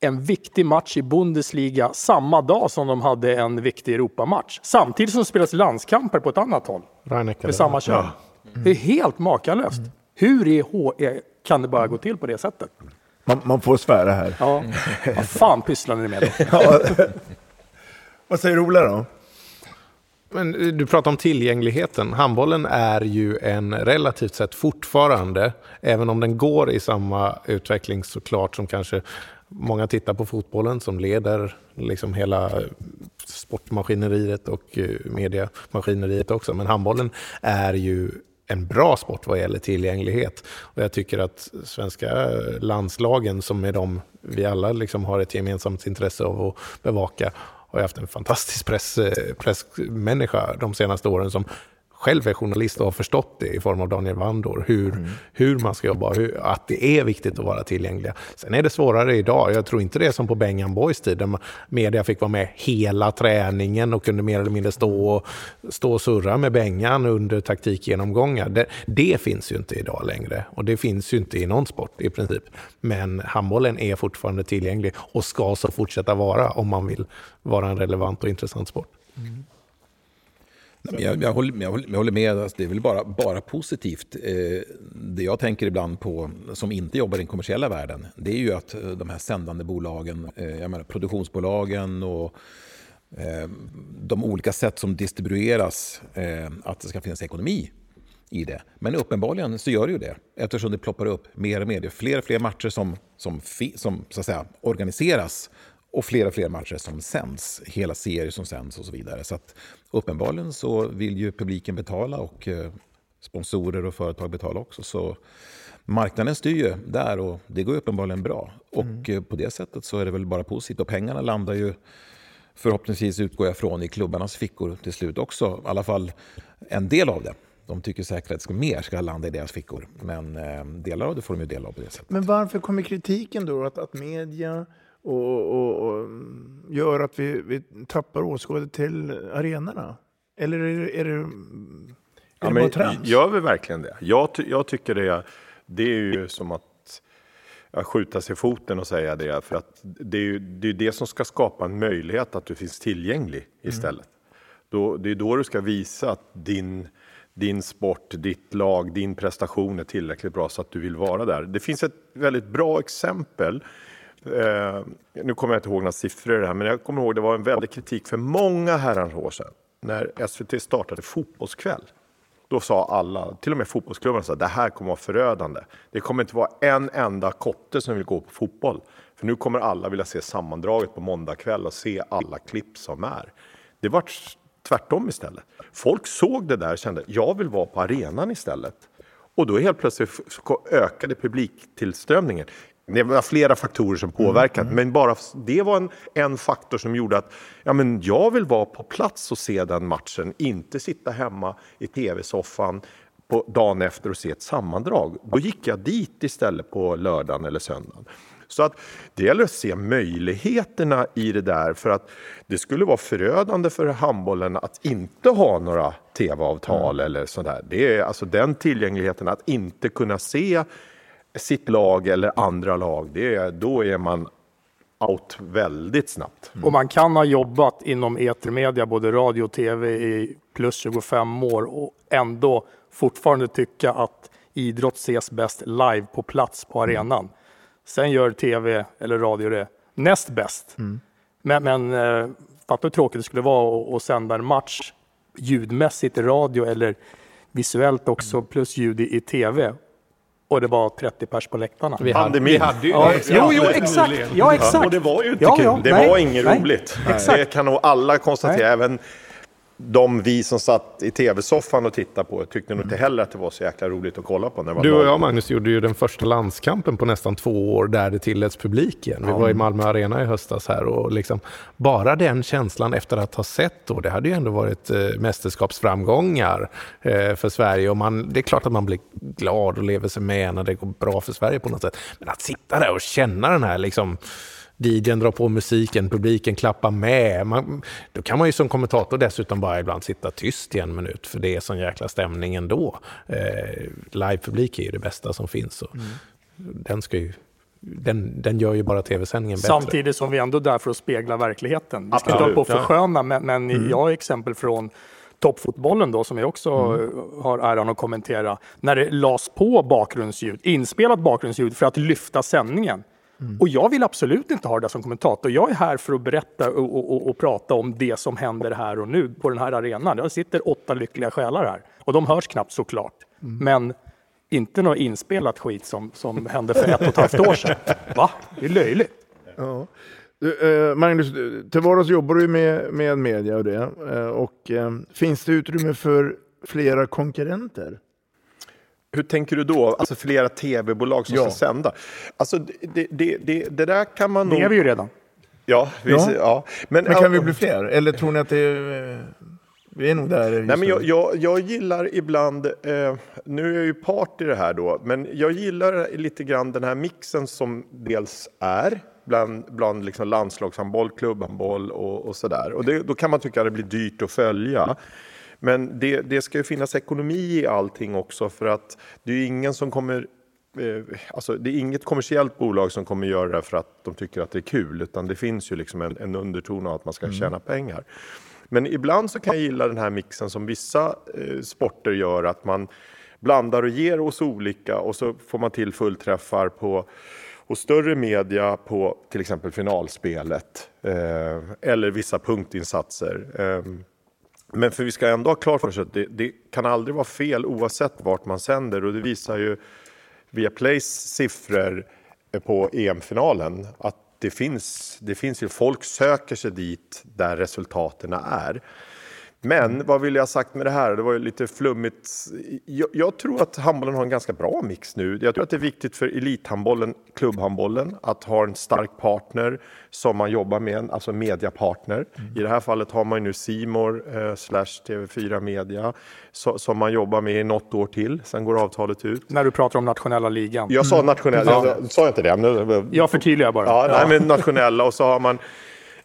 en viktig match i Bundesliga samma dag som de hade en viktig Europamatch. Samtidigt som det spelas landskamper på ett annat håll Rhein-Neckar. med samma kön. Det är helt makalöst. Hur i HE kan det bara gå till på det sättet? Man, man får svära här. Ja, vad fan pysslar ni med då? Ja. Vad säger Ola då? Men eh, du pratar om tillgängligheten. Handbollen är ju en relativt sett fortfarande, även om den går i samma utveckling såklart som kanske många tittar på fotbollen som leder liksom hela eh, sportmaskineriet och eh, mediemaskineriet mediamaskineriet också. Men handbollen är ju en bra sport vad gäller tillgänglighet. Och jag tycker att svenska landslagen, som är de vi alla liksom har ett gemensamt intresse av att bevaka, har ju haft en fantastisk press, eh, pressmänniska de senaste åren som själv är journalist och har förstått det i form av Daniel Wandor, hur, hur man ska jobba, hur, att det är viktigt att vara tillgängliga. Sen är det svårare idag. Jag tror inte det är som på Bengan Boys tid, där media fick vara med hela träningen och kunde mer eller mindre stå och, stå och surra med Bengan under taktikgenomgångar. Det, det finns ju inte idag längre och det finns ju inte i någon sport i princip. Men handbollen är fortfarande tillgänglig och ska så fortsätta vara om man vill vara en relevant och intressant sport. Nej, men Jag, jag, håller, jag, håller, jag håller med, alltså, det är väl bara, bara positivt. Eh, det jag tänker ibland på, som inte jobbar i den kommersiella världen, det är ju att eh, de här sändande bolagen, eh, jag menar produktionsbolagen och eh, de olika sätt som distribueras, eh, att det ska finnas ekonomi i det. Men uppenbarligen så gör det ju det, eftersom det ploppar upp mer och mer. Det är fler och fler matcher som, som, fi, som så att säga, organiseras och fler och fler matcher som sänds, hela serier som sänds och så vidare. Så att uppenbarligen så vill ju publiken betala och eh, sponsorer och företag betala också. Så marknaden styr ju där och det går uppenbarligen bra. Och eh, på det sättet så är det väl bara positivt. Och pengarna landar ju förhoppningsvis, utgår jag från, i klubbarnas fickor till slut också. I alla fall en del av det. De tycker säkert att mer ska landa i deras fickor. Men eh, delar av det får de ju del av på det sättet. Men varför kommer kritiken då? Att, att media och, och, och gör att vi, vi tappar åskådare till arenorna? Eller är det, är det, är Ja, det bara trams? gör vi verkligen det? Jag, ty- jag tycker det, det är ju som att ja, skjuta sig i foten och säga det. För att det är ju det, är det som ska skapa en möjlighet att du finns tillgänglig istället. Då, det är då du ska visa att din, din sport, ditt lag, din prestation är tillräckligt bra så att du vill vara där. Det finns ett väldigt bra exempel. Eh, nu kommer jag inte ihåg några siffror här, men jag kommer ihåg det var en väldig kritik för många herrans år sedan när SVT startade Fotbollskväll. Då sa alla, till och med fotbollsklubbarna, att det här kommer att vara förödande. Det kommer inte vara en enda kotte som vill gå på fotboll. För nu kommer alla vilja se sammandraget på måndag kväll och se alla klipp som är. Det var tvärtom istället. Folk såg det där och kände, jag vill vara på arenan istället. Och då helt plötsligt ökade publiktillströmningen. Det var flera faktorer som påverkade, mm. men bara det var en, en faktor som gjorde att ja, men jag vill vara på plats och se den matchen, inte sitta hemma i tv-soffan på dagen efter och se ett sammandrag. Då gick jag dit istället på lördagen eller söndagen. Så att det gäller att se möjligheterna i det där för att det skulle vara förödande för handbollen att inte ha några tv-avtal mm. eller sådär. Det är alltså den tillgängligheten att inte kunna se sitt lag eller andra lag, det är, då är man out väldigt snabbt. Mm. Och man kan ha jobbat inom etermedia, både radio och tv, i plus 25 år och ändå fortfarande tycka att idrott ses bäst live på plats på mm. arenan. Sen gör tv eller radio det näst bäst. Mm. Men, men eh, fatta hur tråkigt det skulle vara att, att sända en match ljudmässigt i radio eller visuellt också mm. plus ljud i, i tv och det var 30 pers på läktarna. Vi hade, vi hade ju ja. Jo, jo, exakt. Ja, exakt. Och det var ju inte ja, kul. Ja, det nej, var inget nej, roligt. Exakt. Det kan nog alla konstatera. Nej. Även de vi som satt i tv-soffan och tittade på tyckte nog inte heller att det var så jäkla roligt att kolla på. När du och jag Magnus gjorde ju den första landskampen på nästan två år där det tilläts publik igen. Vi var i Malmö Arena i höstas här och liksom bara den känslan efter att ha sett då, det hade ju ändå varit eh, mästerskapsframgångar eh, för Sverige och man, det är klart att man blir glad och lever sig med när det går bra för Sverige på något sätt. Men att sitta där och känna den här liksom DJn drar på musiken, publiken klappar med. Man, då kan man ju som kommentator dessutom bara ibland sitta tyst i en minut, för det är sån jäkla stämning ändå. Eh, Livepublik är ju det bästa som finns. Och mm. den, ska ju, den, den gör ju bara tv-sändningen bättre. Samtidigt som vi ändå är där för att spegla verkligheten. Vi ska inte på att försköna, men, men mm. jag har exempel från toppfotbollen då, som jag också mm. har äran att kommentera, när det lades på bakgrundsljud, inspelat bakgrundsljud för att lyfta sändningen. Mm. Och jag vill absolut inte ha det som kommentator. Jag är här för att berätta och, och, och, och, prata om det som händer här och nu på den här arenan. Det sitter åtta lyckliga själar här och de hörs knappt såklart. Mm. Men inte något inspelat skit som, som hände för ett och ett halvt år sedan. Va? Det är löjligt. Ja. Du, eh, Magnus, till vardags jobbar du med, med media och det. Eh, och, eh, finns det utrymme för flera konkurrenter? Hur tänker du då? Alltså flera tv-bolag som ja. ska sända? Alltså det, det, det, det där kan man nog... Det är vi ju redan. Ja, vi, ja. ja. Men, men, kan vi bli fler? Eller tror ni att det är... Vi är nog där. Nej, men jag, jag, jag gillar ibland, eh, nu är jag ju part i det här då, men jag gillar lite grann den här mixen som dels är bland, bland liksom landslagshandboll, klubbhandboll och, och sådär. Och det, då kan man tycka att det blir dyrt att följa. Men det, det ska ju finnas ekonomi i allting också för att det är ingen som kommer eh, Alltså, det är inget kommersiellt bolag som kommer göra det för att de tycker att det är kul, utan det finns ju liksom en, en underton av att man ska mm. tjäna pengar. Men ibland så kan jag gilla den här mixen som vissa eh, sporter gör, att man blandar och ger oss olika och så får man till fullträffar på och större media på till exempel finalspelet eh, eller vissa punktinsatser. Eh, men för vi ska ändå ha klart för oss att det, det, kan aldrig vara fel oavsett vart man sänder och det visar ju Viaplays siffror på EM-finalen att det finns, det finns ju folk söker sig dit där resultaten är. Men vad vill jag ha sagt med det här? Det var ju lite flummigt. Jag, jag, tror att handbollen har en ganska bra mix nu. Jag tror att det är viktigt för elithandbollen, klubbhandbollen, att ha en stark partner som man jobbar med, alltså mediapartner. Mm. I det här fallet har man nu Simor eh, slash TV4 Media so, som man jobbar med i något år till. Sen går avtalet ut. När du pratar om nationella ligan. Jag sa nationella, mm. jag, sa jag inte det? Jag förtydligar bara. Ja, ja. Nej, men nationella och så har man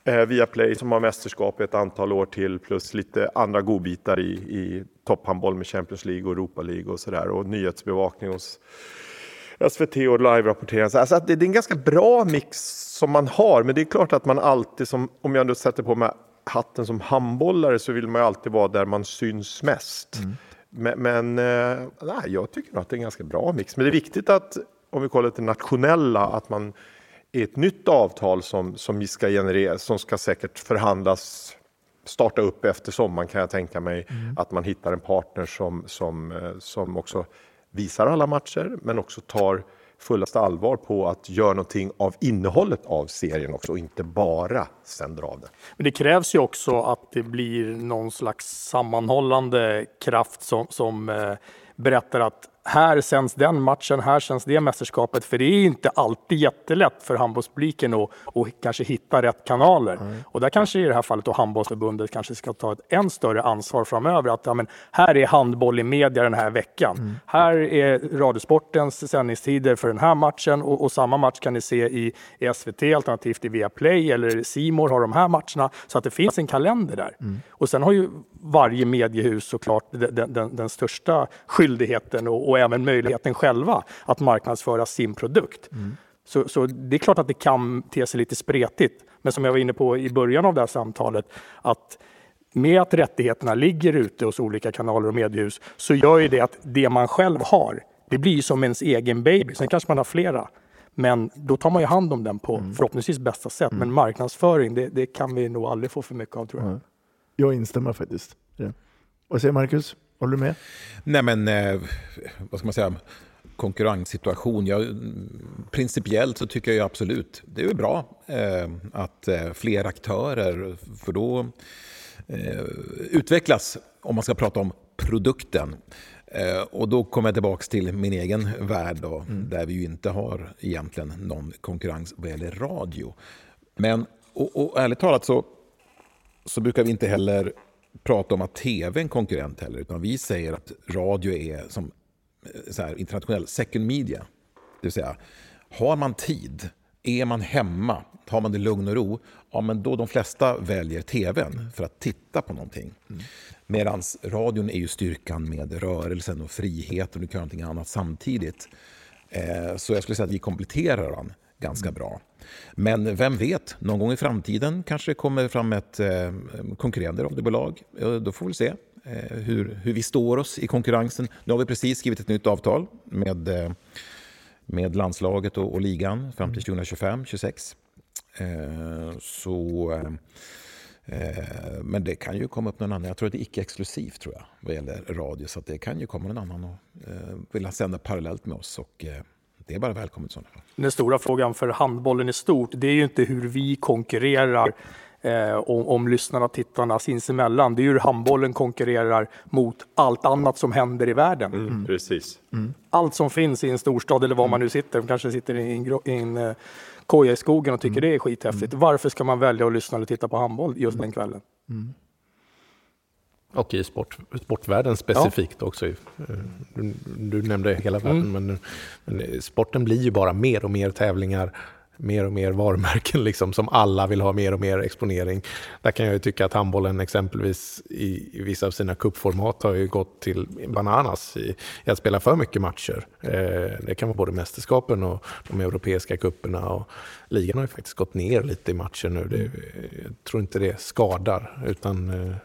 eh, Viaplay som har mästerskap ett antal år till plus lite andra godbitar i, i topphandboll med Champions League och Europa League och sådär och nyhetsbevakning hos SVT och live-rapportering. Alltså det, det är en ganska bra mix som man har, men det är klart att man alltid som, om jag ändå sätter på mig hatten som handbollare så vill man ju alltid vara där man syns mest. Mm. Men, men eh, nej, jag tycker nog att det är en ganska bra mix. Men det är viktigt att, om vi kollar till nationella, att man ett nytt avtal som, som ska generera, som ska säkert förhandlas starta upp efter sommaren kan jag tänka mig Mm. att man hittar en partner som, som, eh, som också visar alla matcher men också tar fullaste allvar på att göra någonting av innehållet av serien också och inte bara sänder av det. Men det krävs ju också att det blir någon slags sammanhållande kraft som, som eh, berättar att här sänds den matchen, här sänds det mästerskapet. För det är inte alltid jättelätt för handbollspubliken att, att kanske hitta rätt kanaler. Och där kanske i det här fallet då handbollsförbundet kanske ska ta ett än större ansvar framöver. Att ja, men här är handboll i media den här veckan. Här är Radiosportens sändningstider för den här matchen och, och samma match kan ni se i, i SVT alternativt i Viaplay eller Simor har de här matcherna. Så att det finns en kalender där. Och sen har ju varje mediehus såklart den, den, den, den största skyldigheten och, och även möjligheten själva att marknadsföra sin produkt. Så, så det är klart att det kan te sig lite spretigt. Men som jag var inne på i början av det här samtalet, att med att rättigheterna ligger ute hos olika kanaler och mediehus så gör ju det att det man själv har, det blir som ens egen baby. Sen kanske man har flera. Men då tar man ju hand om den på förhoppningsvis bästa sätt. Men marknadsföring, det, det kan vi nog aldrig få för mycket av tror jag. Jag instämmer faktiskt. det. Vad säger Marcus? Håller du med? Nej men, eh, vad ska man säga, konkurrenssituation. Jag, principiellt så tycker jag absolut det är bra eh, att eh, fler aktörer, för då eh, utvecklas, om man ska prata om produkten. Eh, och då kommer jag tillbaka till min egen värld då, där vi ju inte har egentligen någon konkurrens vad gäller radio. Men och, och ärligt talat så, så brukar vi inte heller prata om att tv är en konkurrent heller, utan vi säger att radio är som eh, så här, internationell second media. Det vill säga, har man tid, är man hemma, har man det lugn och ro, ja men då de flesta väljer tvn för att titta på någonting. Medan radion är ju styrkan med rörelsen och friheten, du kan göra någonting annat samtidigt. Eh, Så jag skulle säga att vi kompletterar varandra ganska bra. Men vem vet, någon gång i framtiden kanske det kommer fram ett eh, konkurrerande radiobolag. Då får vi se eh, hur, hur vi står oss i konkurrensen. Nu har vi precis skrivit ett nytt avtal med, eh, med landslaget och, och ligan fram till 2025-26. Eh, Så... eh, Eh, Men det kan ju komma upp någon annan. Jag tror att det är icke-exklusivt tror jag, vad gäller radio. Så det kan ju komma någon annan och vilja sända parallellt med oss. Och det är bara välkommet i sådana fall. Den stora frågan för handbollen i stort, det är ju inte hur vi konkurrerar eh, om, om lyssnarna och tittarna sinsemellan. Det är ju hur handbollen konkurrerar mot allt annat som händer i världen. Precis. Allt som finns i en storstad eller var man nu sitter, de kanske sitter i en, i en eh, koja i skogen och tycker det är skithäftigt. Varför ska man välja att lyssna eller titta på handboll just den kvällen? Och i sport, sportvärlden specifikt också. Eh, Du, du nämnde hela världen, Mm. men, men sporten blir ju bara mer och mer tävlingar, mer och mer varumärken liksom, som alla vill ha mer och mer exponering. Där kan jag ju tycka att handbollen exempelvis i, i vissa av sina kuppformat har ju gått till bananas i, i att spela för mycket matcher. Eh, det kan vara både mästerskapen och de europeiska kupperna och ligan har ju faktiskt gått ner lite i matcher nu. Det, jag tror inte det skadar, utan eh,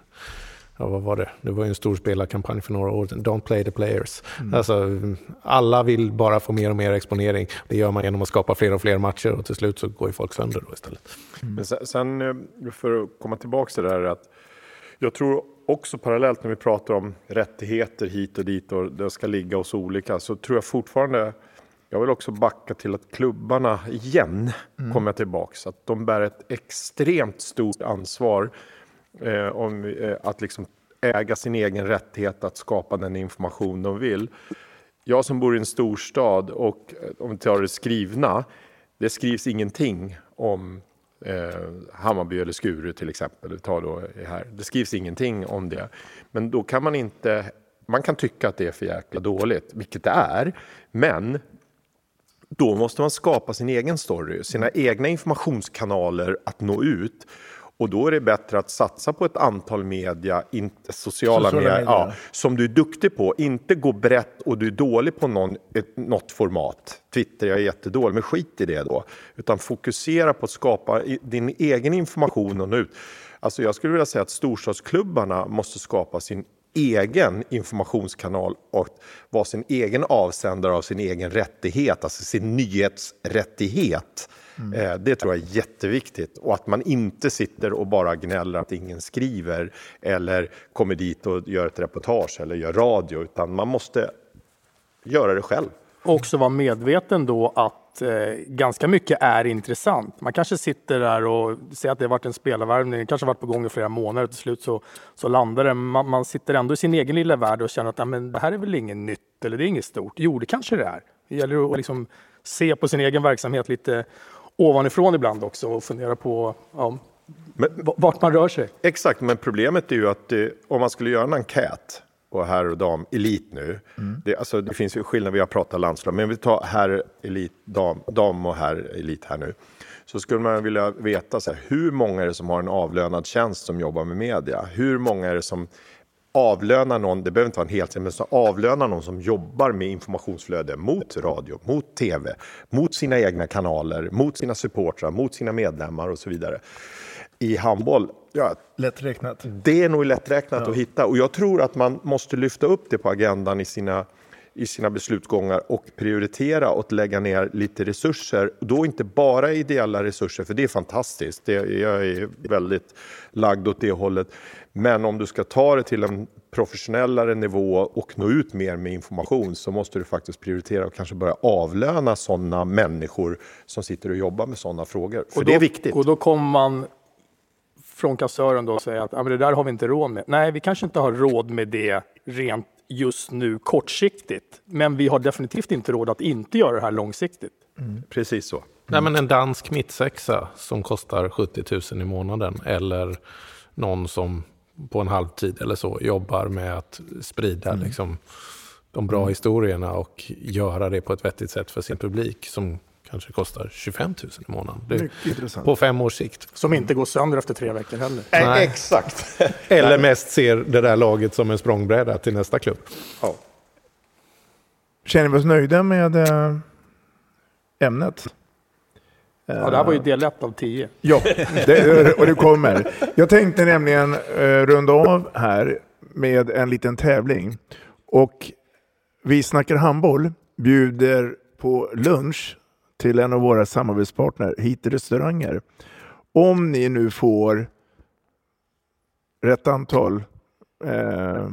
ja, vad var det? Det var ju en stor spelarkampanj för några år sedan. Don't play the players. Mm. Alltså, alla vill bara få mer och mer exponering. Det gör man genom att skapa fler och fler matcher och till slut så går ju folk sönder då istället. Men sen, eh, för att komma tillbaka till det här att jag tror också parallellt när vi pratar om rättigheter hit och dit och det ska ligga hos olika så tror jag fortfarande jag vill också backa till att klubbarna igen Mm. kommer tillbaks. Att de bär ett extremt stort ansvar eh, om eh, att liksom äga sin egen rättighet att skapa den information de vill. Jag som bor i en storstad och eh, om vi tar det skrivna, det skrivs ingenting om eh, Hammarby eller Skuru till exempel. Ta då här. Det skrivs ingenting om det. Men då kan man inte, man kan tycka att det är för jäkla dåligt, vilket det är. Men då måste man skapa sin egen story, sina egna informationskanaler att nå ut. Och då är det bättre att satsa på ett antal media, inte sociala, Sociala medier. Ja, som du är duktig på. Inte gå brett och du är dålig på någon, ett, något format. Twitter, jag är jättedålig, men skit i det då. Utan fokusera på att skapa din egen information och nå ut. Alltså jag skulle vilja säga att storstadsklubbarna måste skapa sin egen informationskanal och vara sin egen avsändare av sin egen rättighet, alltså sin nyhetsrättighet. Mm. Eh, Det tror jag är jätteviktigt. Och att man inte sitter och bara gnäller att ingen skriver eller kommer dit och gör ett reportage eller gör radio, utan man måste göra det själv. också vara medveten då att eh, ganska mycket är intressant. Man kanske sitter där och säger att det har varit en spelarvärvning, det kanske har varit på gång i flera månader till slut så, så landar det. Man, man sitter ändå i sin egen lilla värld och känner att ja, men det här är väl inget nytt eller det är inget stort. Jo, det kanske det är. Det gäller att liksom se på sin egen verksamhet lite ovanifrån ibland också och fundera på ja, vart man rör sig. Exakt, men problemet är ju att eh, om man skulle göra en enkät på herr och dam elit nu. Det, alltså, det finns ju skillnad, vi har pratat landslag, men vi tar herr elit, dam, dam och herr elit här nu. Så skulle man vilja veta så här, hur många är det som har en avlönad tjänst som jobbar med media? Hur många är det som avlönar någon, det behöver inte vara en heltid, men som avlönar någon som jobbar med informationsflöde mot radio, mot tv, mot sina egna kanaler, mot sina supportrar, mot sina medlemmar och så vidare. I handboll, ja, Lätt räknat. det är nog lätträknat Ja. att hitta och jag tror att man måste lyfta upp det på agendan i sina, i sina beslutsgångar och prioritera och lägga ner lite resurser. Då inte bara ideella resurser, för det är fantastiskt. Det, jag är väldigt lagd åt det hållet. Men om du ska ta det till en professionellare nivå och nå ut mer med information så måste du faktiskt prioritera och kanske börja avlöna sådana människor som sitter och jobbar med sådana frågor. För Och det då, är viktigt. Och då kommer man från kassören då och säger att ja, men det där har vi inte råd med. Nej, vi kanske inte har råd med det rent just nu kortsiktigt. Men vi har definitivt inte råd att inte göra det här långsiktigt. Precis så. Nej, men en dansk mittsexa som kostar 70 000 i månaden eller någon som på en halvtid eller så jobbar med att sprida Mm. liksom, de bra historierna och göra det på ett vettigt sätt för sin publik som kanske kostar 25 000 i månaden. Det, Mycket intressant. på fem års sikt. Som inte går sönder efter tre veckor heller. Nej. Exakt. Eller mest ser det där laget som en språngbräda till nästa klubb. Ja. Känner vi oss nöjda med eh, ämnet? Ja, det här var ju del ett av tio. Ja, det, och det kommer. Jag tänkte nämligen eh, runda av här med en liten tävling. Och vi snackar handboll bjuder på lunch till en av våra samarbetspartner, Hit restauranger. Om ni nu får rätt antal eh,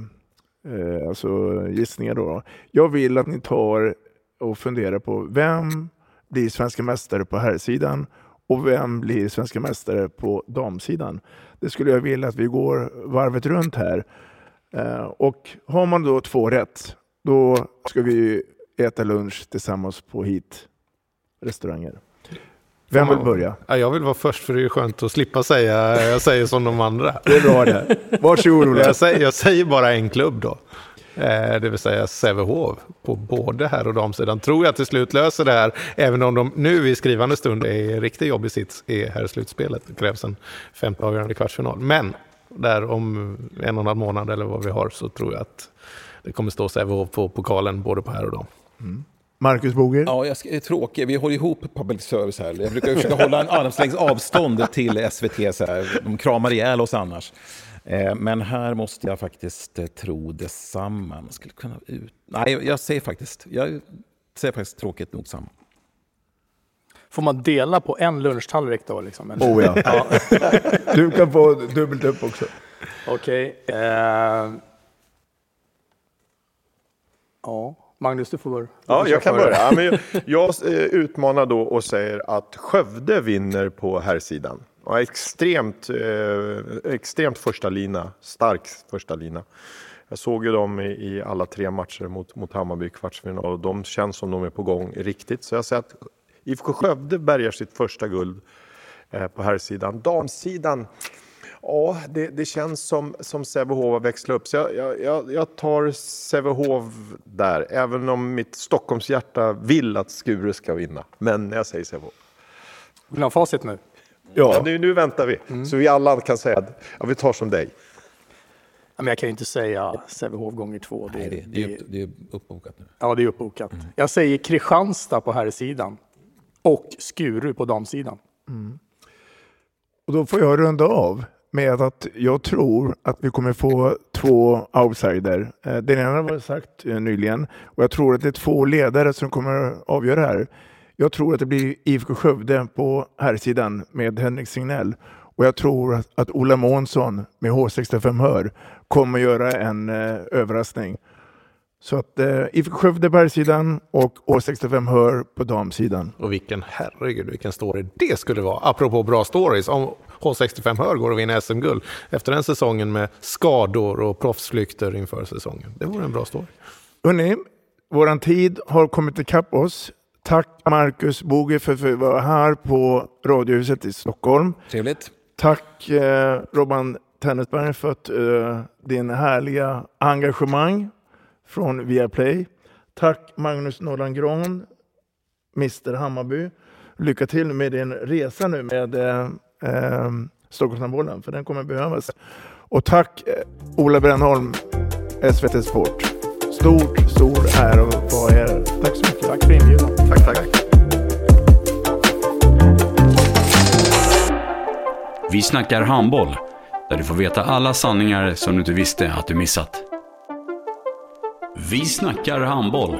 eh, alltså gissningar då. Jag vill att ni tar och funderar på vem blir svenska mästare på herrsidan och vem blir svenska mästare på damsidan. Det skulle jag vilja att vi går varvet runt här. Eh, och har man då två rätt, då ska vi äta lunch tillsammans på hit restauranger. Vem vill börja? Ja, jag vill vara först för det är skönt att slippa säga jag säger som de andra. Det är bra det. Varsågod Ola. Jag säger, jag säger bara en klubb då. Eh, det vill säga Sävehof på både här och damsidan. Tror jag till slut löser det här, även om de nu i skrivande stund är i riktigt jobbig sits i här slutspelet. Det krävs en femte avgörande kvartsfinal. Men där om en och en halv månad eller vad vi har så tror jag att det kommer stå Sävehof på pokalen både på här och dam. Marcus Boger? Ja, jag är tråkig. Vi håller ihop public service här. Jag brukar försöka hålla en armslängds avstånd till SVT. Så här. De kramar ihjäl oss annars. Eh, Men här måste jag faktiskt eh, tro detsamma. Man skulle kunna ut... Nej, jag säger faktiskt, jag säger faktiskt tråkigt nog samma. Får man dela på en lunchtallrik då? Liksom? Oh ja. Du kan få dubbelt upp också. Okej. eh, Ja, Magnus, du får börja. Ja, jag kan börja. Ja, men jag, jag eh, utmanar då och säger att Skövde vinner på herrsidan. Ja, extremt, eh, extremt första lina, stark första lina. Jag såg ju dem i, i alla tre matcher mot, mot Hammarby i kvartsfinal och de känns som de är på gång riktigt. Så jag säger att IFK Skövde bärgar sitt första guld eh, på herrsidan. Damsidan, ja, det, det känns som, som Sävehof har växlat upp. Så jag, jag, jag, tar Sävehof där, även om mitt Stockholmshjärta vill att Skure ska vinna. Men jag säger Sävehof. Vill ni ha facit nu? Ja, nu, nu väntar vi. Så vi alla kan säga att ja, vi tar som dig. Men jag kan ju inte säga Sävehof gånger två. Det, Nej, det, det, är, det är uppbokat nu. Ja, det är uppbokat. Jag säger Kristianstad på herrsidan och Skuru på damsidan. Och då får jag runda av med att jag tror att vi kommer få två outsider. Eh, den ena var sagt eh, nyligen och jag tror att det är två ledare som kommer avgöra det här. Jag tror att det blir IFK Skövde på här sidan med Henrik Signell och jag tror att, att Ola Månsson med H65 Hör kommer göra en eh, överraskning. Så att eh, IFK Skövde på herrsidan sidan och H65 Hör på damsidan. Och vilken, herregud, vilken story det skulle vara. Apropå bra stories, om H65 Hör går och vinner SM-guld efter den säsongen med skador och proffsflykter inför säsongen. Det vore en bra story. Hörrni, våran tid har kommit ikapp oss. Tack Marcus Boge för att vi var här på Radiohuset i Stockholm. Trevligt. Tack eh, Robban Tennisberg för att, eh, din härliga engagemang från Viaplay. Tack Magnus Norland Gran, Mr Hammarby. Lycka till med din resa nu med eh, eh, Stockholmshandbollen, för den kommer behövas. Och tack eh, Ola Brännholm, SVT Sport. Stort, stor ära att vara här. Tack så mycket. Tack för inbjudan. Tack, tack. Vi snackar handboll, där du får veta alla sanningar som du inte visste att du missat. Vi snackar handboll.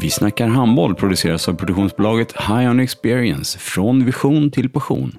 Vi snackar handboll produceras av produktionsbolaget High On Experience, från vision till passion.